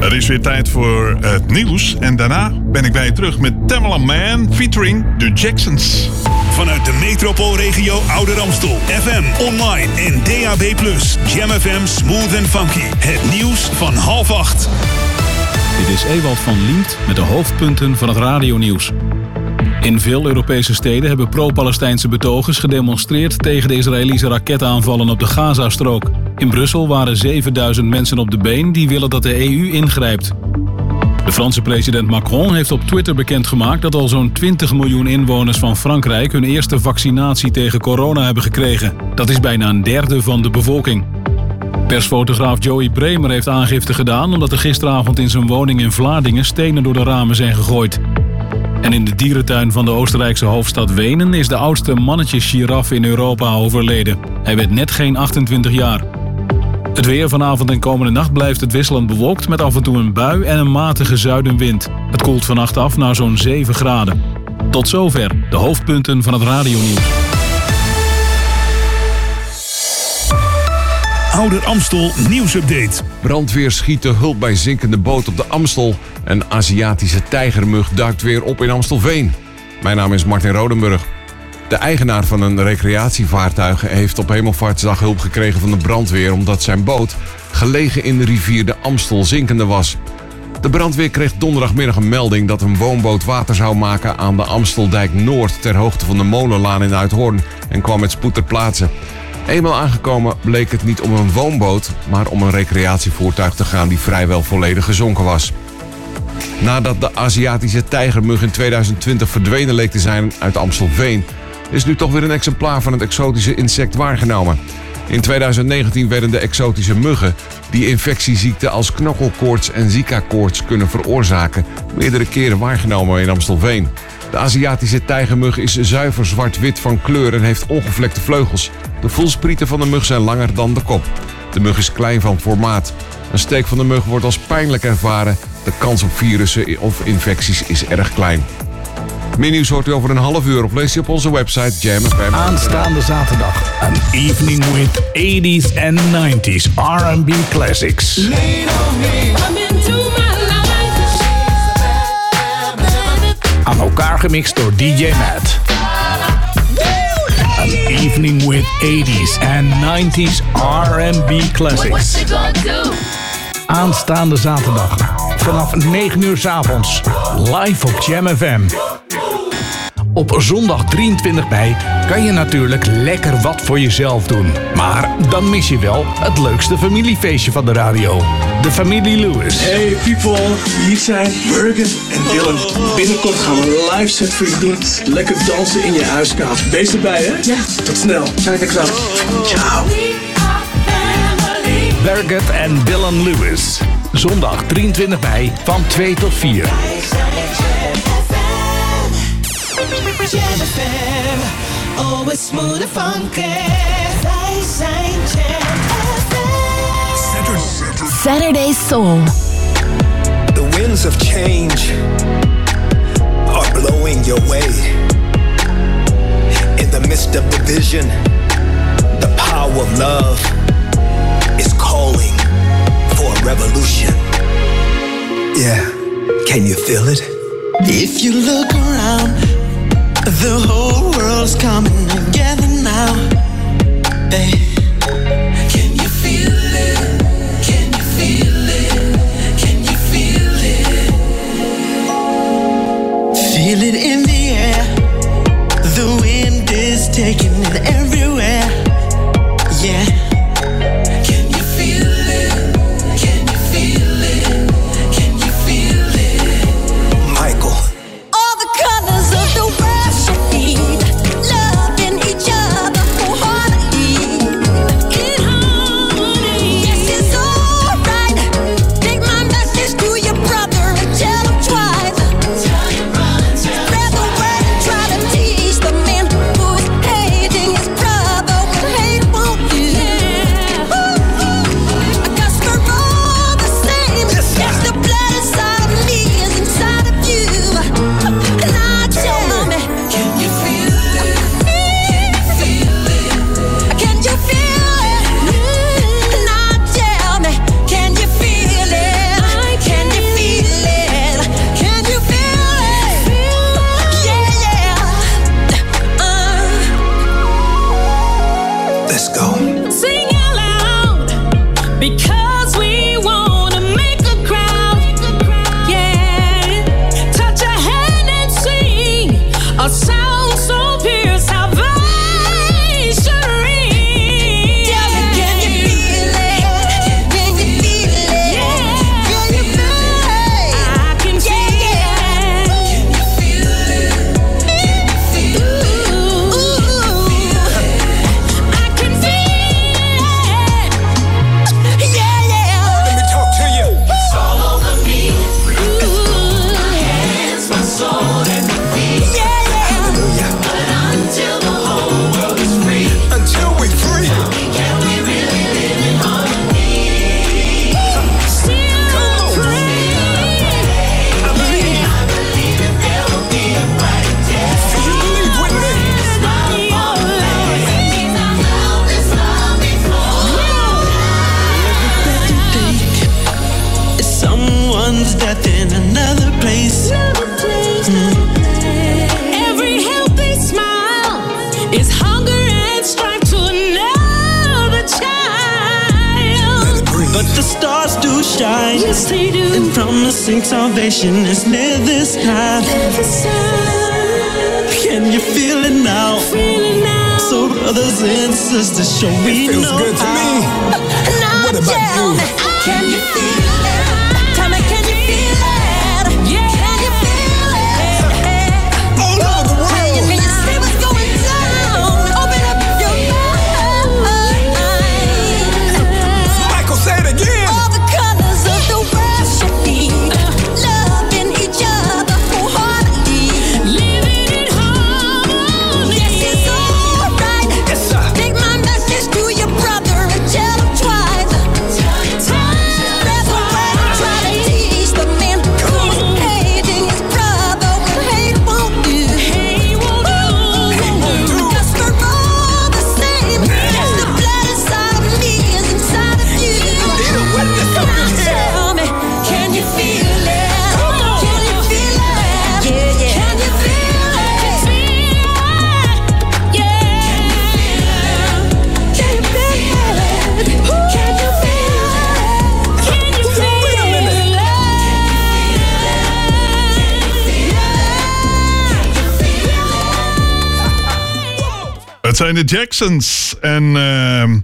C: Er is weer tijd voor het nieuws. En daarna ben ik bij je terug met Tamala Man featuring The Jacksons.
S: Vanuit de metropoolregio Ouder Amstel. FM, online en DAB+. Jam FM Smooth and Funky. Het nieuws van half acht.
T: Dit is Ewald van Liemt met de hoofdpunten van het radionieuws. In veel Europese steden hebben pro-Palestijnse betogers gedemonstreerd tegen de Israëlische raketaanvallen op de Gazastrook. In Brussel waren 7000 mensen op de been die willen dat de EU ingrijpt. De Franse president Macron heeft op Twitter bekendgemaakt dat al zo'n 20 miljoen inwoners van Frankrijk hun eerste vaccinatie tegen corona hebben gekregen. Dat is bijna een derde van de bevolking. Persfotograaf Joey Bremer heeft aangifte gedaan omdat er gisteravond in zijn woning in Vlaardingen stenen door de ramen zijn gegooid. En in de dierentuin van de Oostenrijkse hoofdstad Wenen is de oudste mannetjes-giraf in Europa overleden. Hij werd net geen 28 jaar. Het weer vanavond en komende nacht blijft het wisselend bewolkt met af en toe een bui en een matige zuidenwind. Het koelt vannacht af naar zo'n 7 graden. Tot zover de hoofdpunten van het radionieuws.
S: Ouder Amstel nieuwsupdate.
L: Brandweer schiet de hulp bij zinkende boot op de Amstel. Een Aziatische tijgermug duikt weer op in Amstelveen. Mijn naam is Martin Rodenburg. De eigenaar van een recreatievaartuig heeft op Hemelvaartsdag hulp gekregen van de brandweer... omdat zijn boot, gelegen in de rivier de Amstel, zinkende was. De brandweer kreeg donderdagmiddag een melding dat een woonboot water zou maken aan de Amsteldijk Noord ter hoogte van de Molenlaan in Uithoorn en kwam met spoed ter plaatse. Eenmaal aangekomen bleek het niet om een woonboot, maar om een recreatievoertuig te gaan die vrijwel volledig gezonken was. Nadat de Aziatische tijgermug in 2020 verdwenen leek te zijn uit Amstelveen, is nu toch weer een exemplaar van het exotische insect waargenomen. In 2019 werden de exotische muggen die infectieziekten als knokkelkoorts en Zika-koorts kunnen veroorzaken, meerdere keren waargenomen in Amstelveen. De Aziatische tijgermug is zuiver zwart-wit van kleur en heeft ongevlekte vleugels. De voelsprieten van de mug zijn langer dan de kop. De mug is klein van formaat. Een steek van de mug wordt als pijnlijk ervaren. De kans op virussen of infecties is erg klein. Meer nieuws hoort u over een half uur of leest u op onze website JamFM.
S: Aanstaande zaterdag. An evening with 80s and 90s R&B classics. Aan elkaar gemixt door DJ Matt. An evening with 80s and 90s R&B classics. Aanstaande zaterdag. Vanaf 9 uur 's avonds. Live op Jam FM. Op zondag 23 mei kan je natuurlijk lekker wat voor jezelf doen. Maar dan mis je wel het leukste familiefeestje van de radio. De familie Lewis.
U: Hey people, hier zijn Bergen en Dylan. Binnenkort gaan we een live set voor je doen. Lekker dansen in je huiskamer. Wees erbij hè? Ja. Tot snel. Ciao, ciao. Ciao.
S: Berget en Dylan Lewis. Zondag 23 mei van 2 tot 4.
I: Jam FM, always smooth and funky. Zij zijn Jam
A: Saturday Soul.
V: The winds of change are blowing your way. In the midst of division, the power of love is calling for a revolution. Yeah, can you feel it?
O: If you look around, the whole world's coming together now. Hey. Can you feel it? Can you feel it? Can you feel it? Feel it in the air. The wind is taking it
C: zijn de Jacksons. En ehm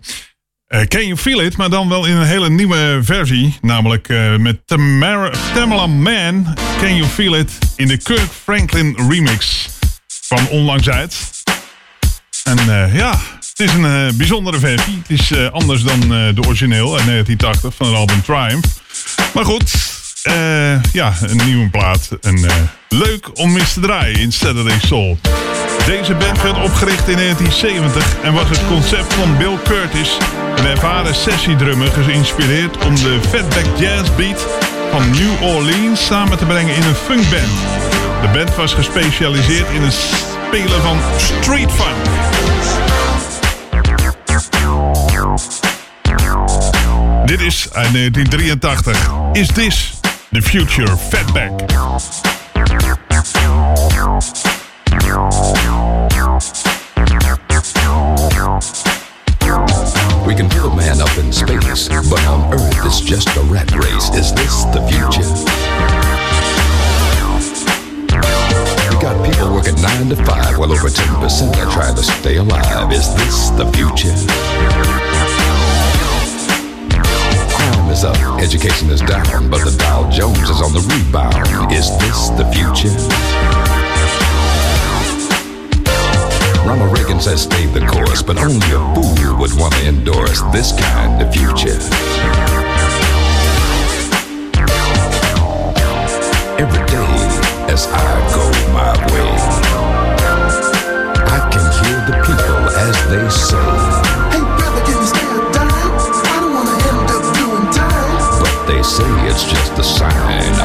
C: eh, Can You Feel It? Maar dan wel in een hele nieuwe versie. Namelijk eh, met Tamara, Man. Can You Feel It? In de Kirk Franklin remix. Van onlangs uit. En eh, ja, het is een bijzondere versie. Het is anders dan de origineel uit 1980 van het album Triumph. Maar goed, ja, een nieuwe plaat. En leuk om eens te draaien in Saturday Soul. Deze band werd opgericht in 1970 en was het concept van Bill Curtis, een ervaren sessiedrummer, geïnspireerd om de fatback jazz beat van New Orleans samen te brengen in een funkband. De band was gespecialiseerd in het spelen van street funk. Dit is uit 1983. Is this the future fatback?
W: Just a rat race. Is this the future? We got people working nine to five, well over 10% are trying to stay alive. Is this the future? Crime is up, education is down, but the Dow Jones is on the rebound. Is this the future? Ronald Reagan says stay the course, but only a fool would want to endorse this kind of future. My way, I can hear the people as they say,
N: Hey, brother, can you spare a dime? I don't wanna end up doing time.
W: but they say it's just a sign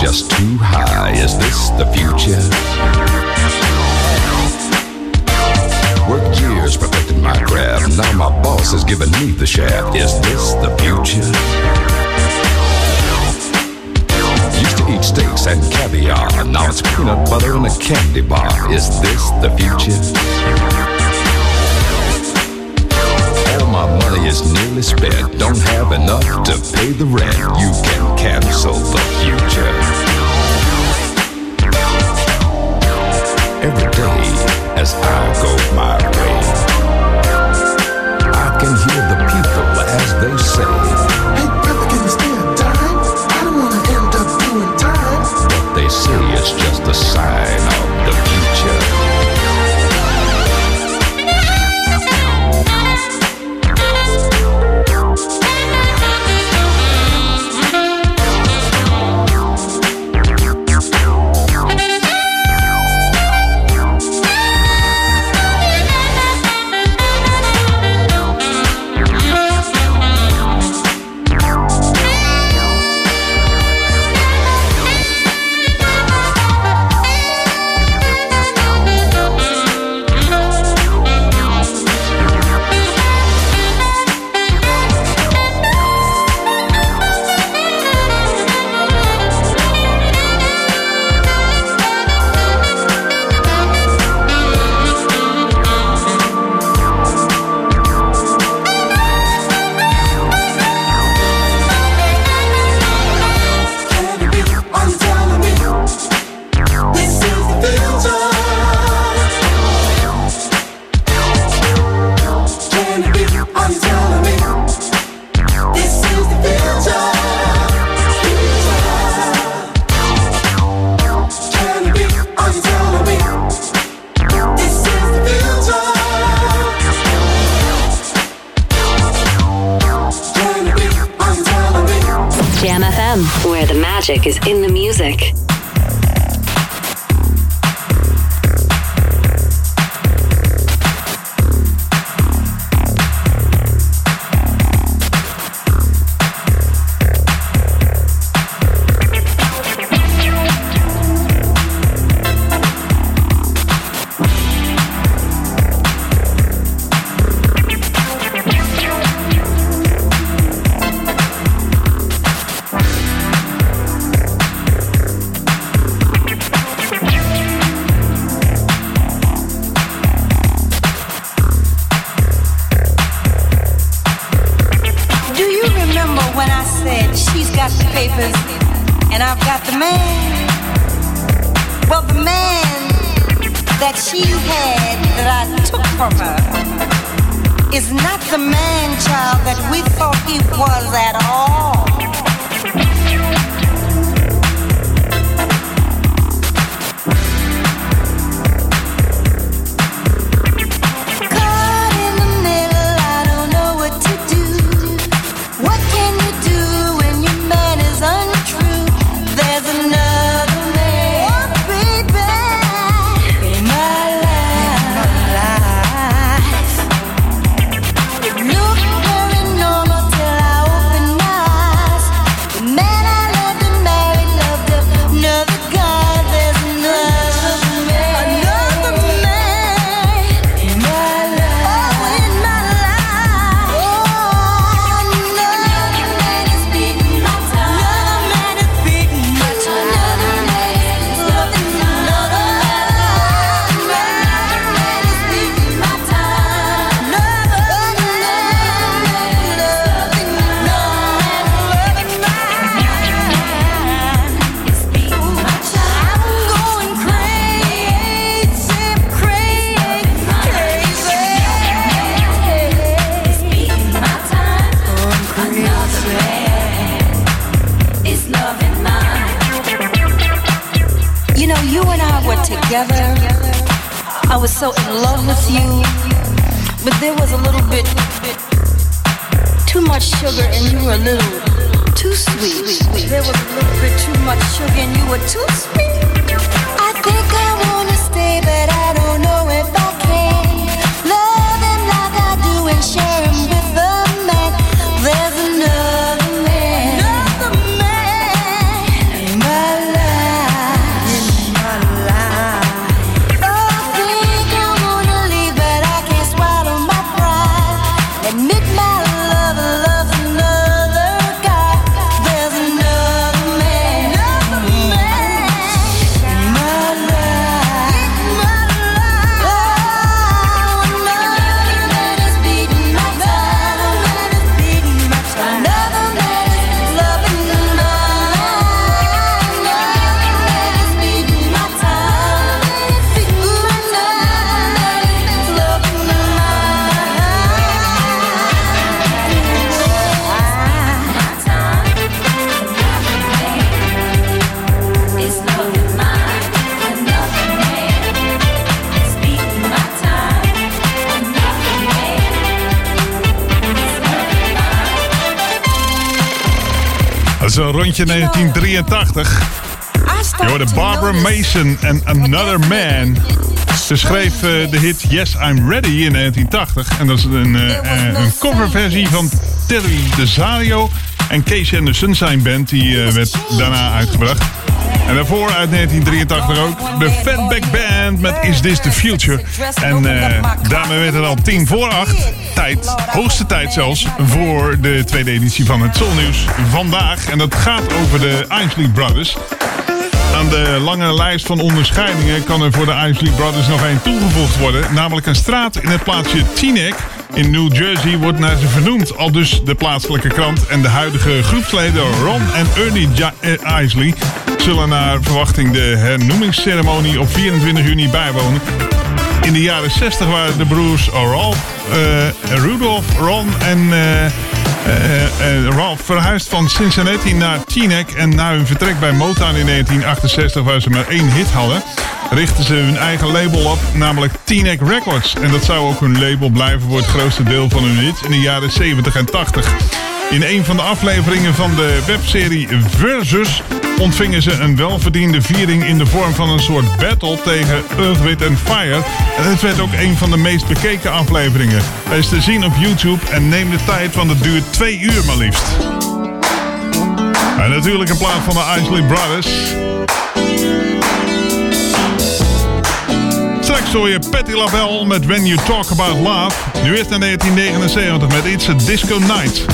W: just too high. Is this the future? Worked years perfecting my craft. Now my boss has given me the shaft. Is this the future? Used to eat steaks and caviar. Now it's peanut butter and a candy bar. Is this the future? Is nearly spent. Don't have enough to pay the rent. You can cancel the future. Every day as I go my way, I can hear the people as they say,
N: Hey, brother, can you spare a dime? I don't wanna end up doing time.
W: but they say it's just a sign of where the
F: magic is in the music.
C: Rondje 1983. Je hoorde Barbara Mason en Another Man. Ze schreef eh, de hit Yes I'm Ready in 1980. En dat is een, eh, een coverversie van Terry DeSario en Casey and the Sunshine Band. Die eh, werd daarna uitgebracht. En daarvoor uit 1983 ook de Fatback Band met Is This The Future. En eh, daarmee werd het al tien voor acht. Tijd, hoogste tijd zelfs, voor de tweede editie van het Soulnieuws vandaag. En dat gaat over de Isley Brothers. Aan de lange lijst van onderscheidingen kan er voor de Isley Brothers nog één toegevoegd worden. Namelijk een straat in het plaatsje Teaneck in New Jersey wordt naar ze vernoemd. Al dus de plaatselijke krant en de huidige groepsleden Ron en Ernie eh, Isley zullen naar verwachting de hernoemingsceremonie op 24 juni bijwonen. In de jaren 60 waren de broers Ralph, eh, Rudolph, Ron en eh, Ralph verhuisd van Cincinnati naar Teaneck. En na hun vertrek bij Motown in 1968, waar ze maar één hit hadden, richtten ze hun eigen label op, namelijk Teaneck Records. En dat zou ook hun label blijven voor het grootste deel van hun hits in de jaren 70 en 80. In een van de afleveringen van de webserie Versus
R: ontvingen ze een welverdiende viering in de vorm van een soort battle tegen Earth, Wind Fire. En het werd ook een van de meest bekeken afleveringen. Hij is te zien op YouTube en neem de tijd, want het duurt twee uur maar liefst. En natuurlijk een plaat van de Isley Brothers. Straks hoor je Patty LaBelle met When You Talk About Love. Nu eerst naar 1979 met It's a Disco Night.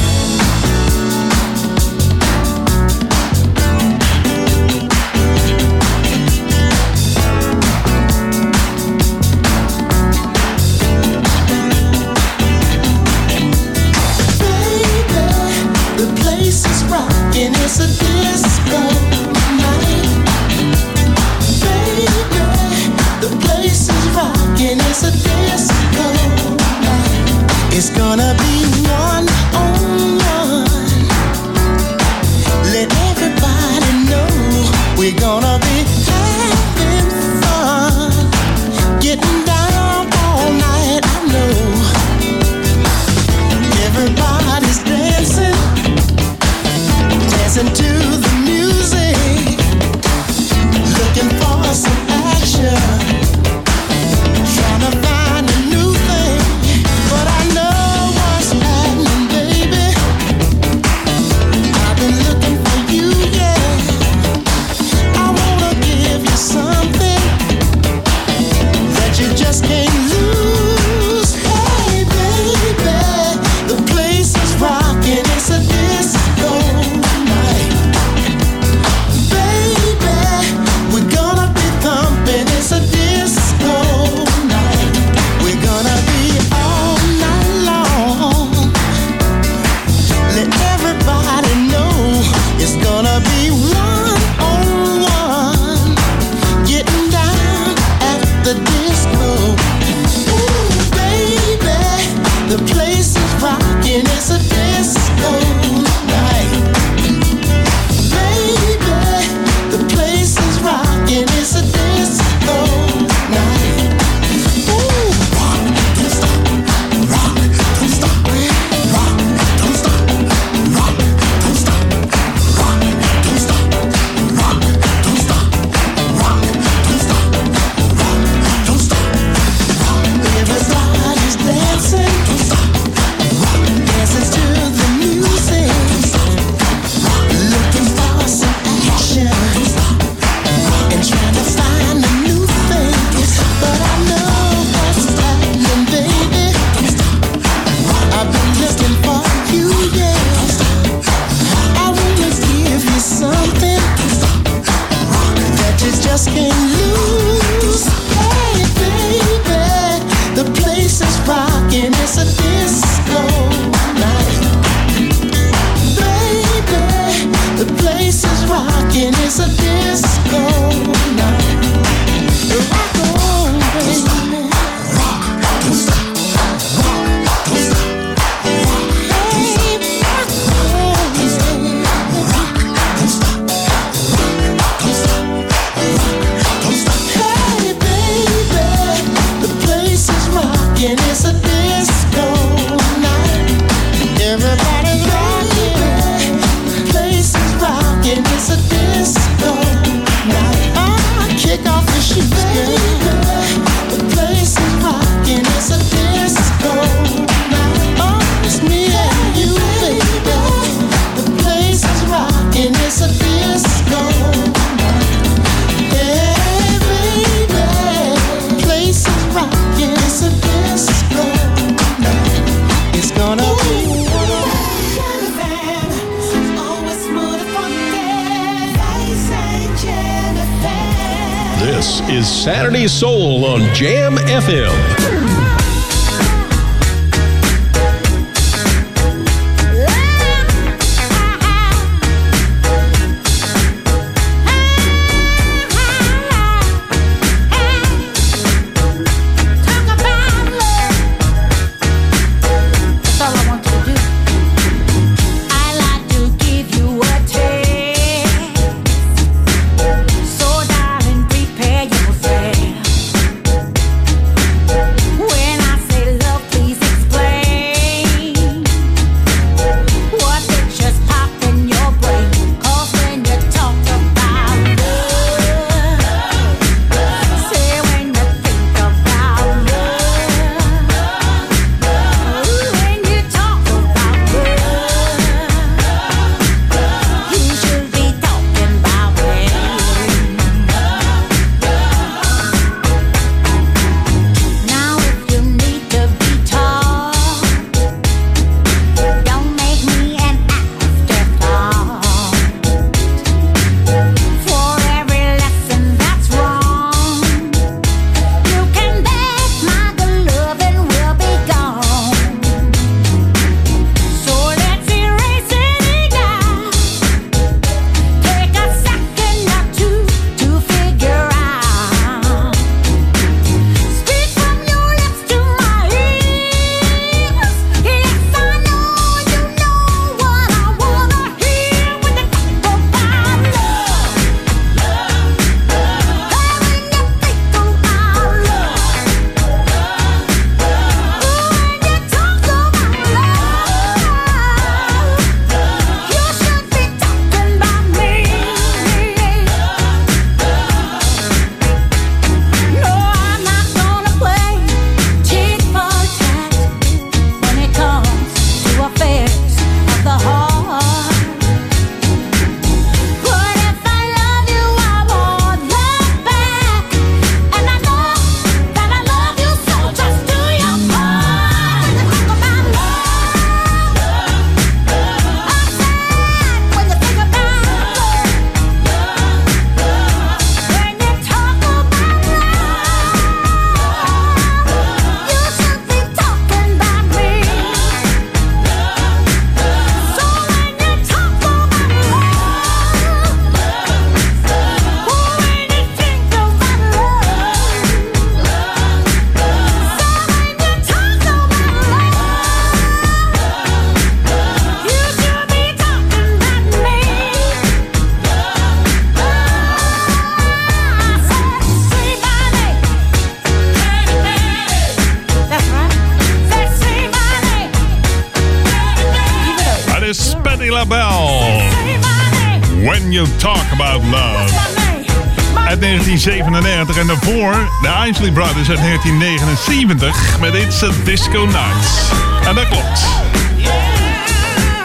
C: Isley Brothers uit 1979 met It's a Disco Nights. En dat klopt.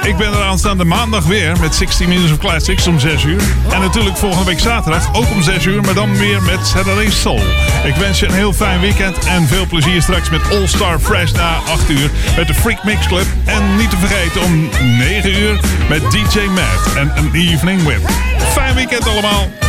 C: Ik ben er aanstaande maandag weer met 16 Minutes of Classics om 6 uur. En natuurlijk volgende week zaterdag ook om 6 uur, maar dan weer met Saturday Soul. Ik wens je een heel fijn weekend en veel plezier straks met All Star Fresh na 8 uur met de Freak Mix Club. En niet te vergeten om 9 uur met DJ Matt en een Evening Whip. Fijn weekend allemaal.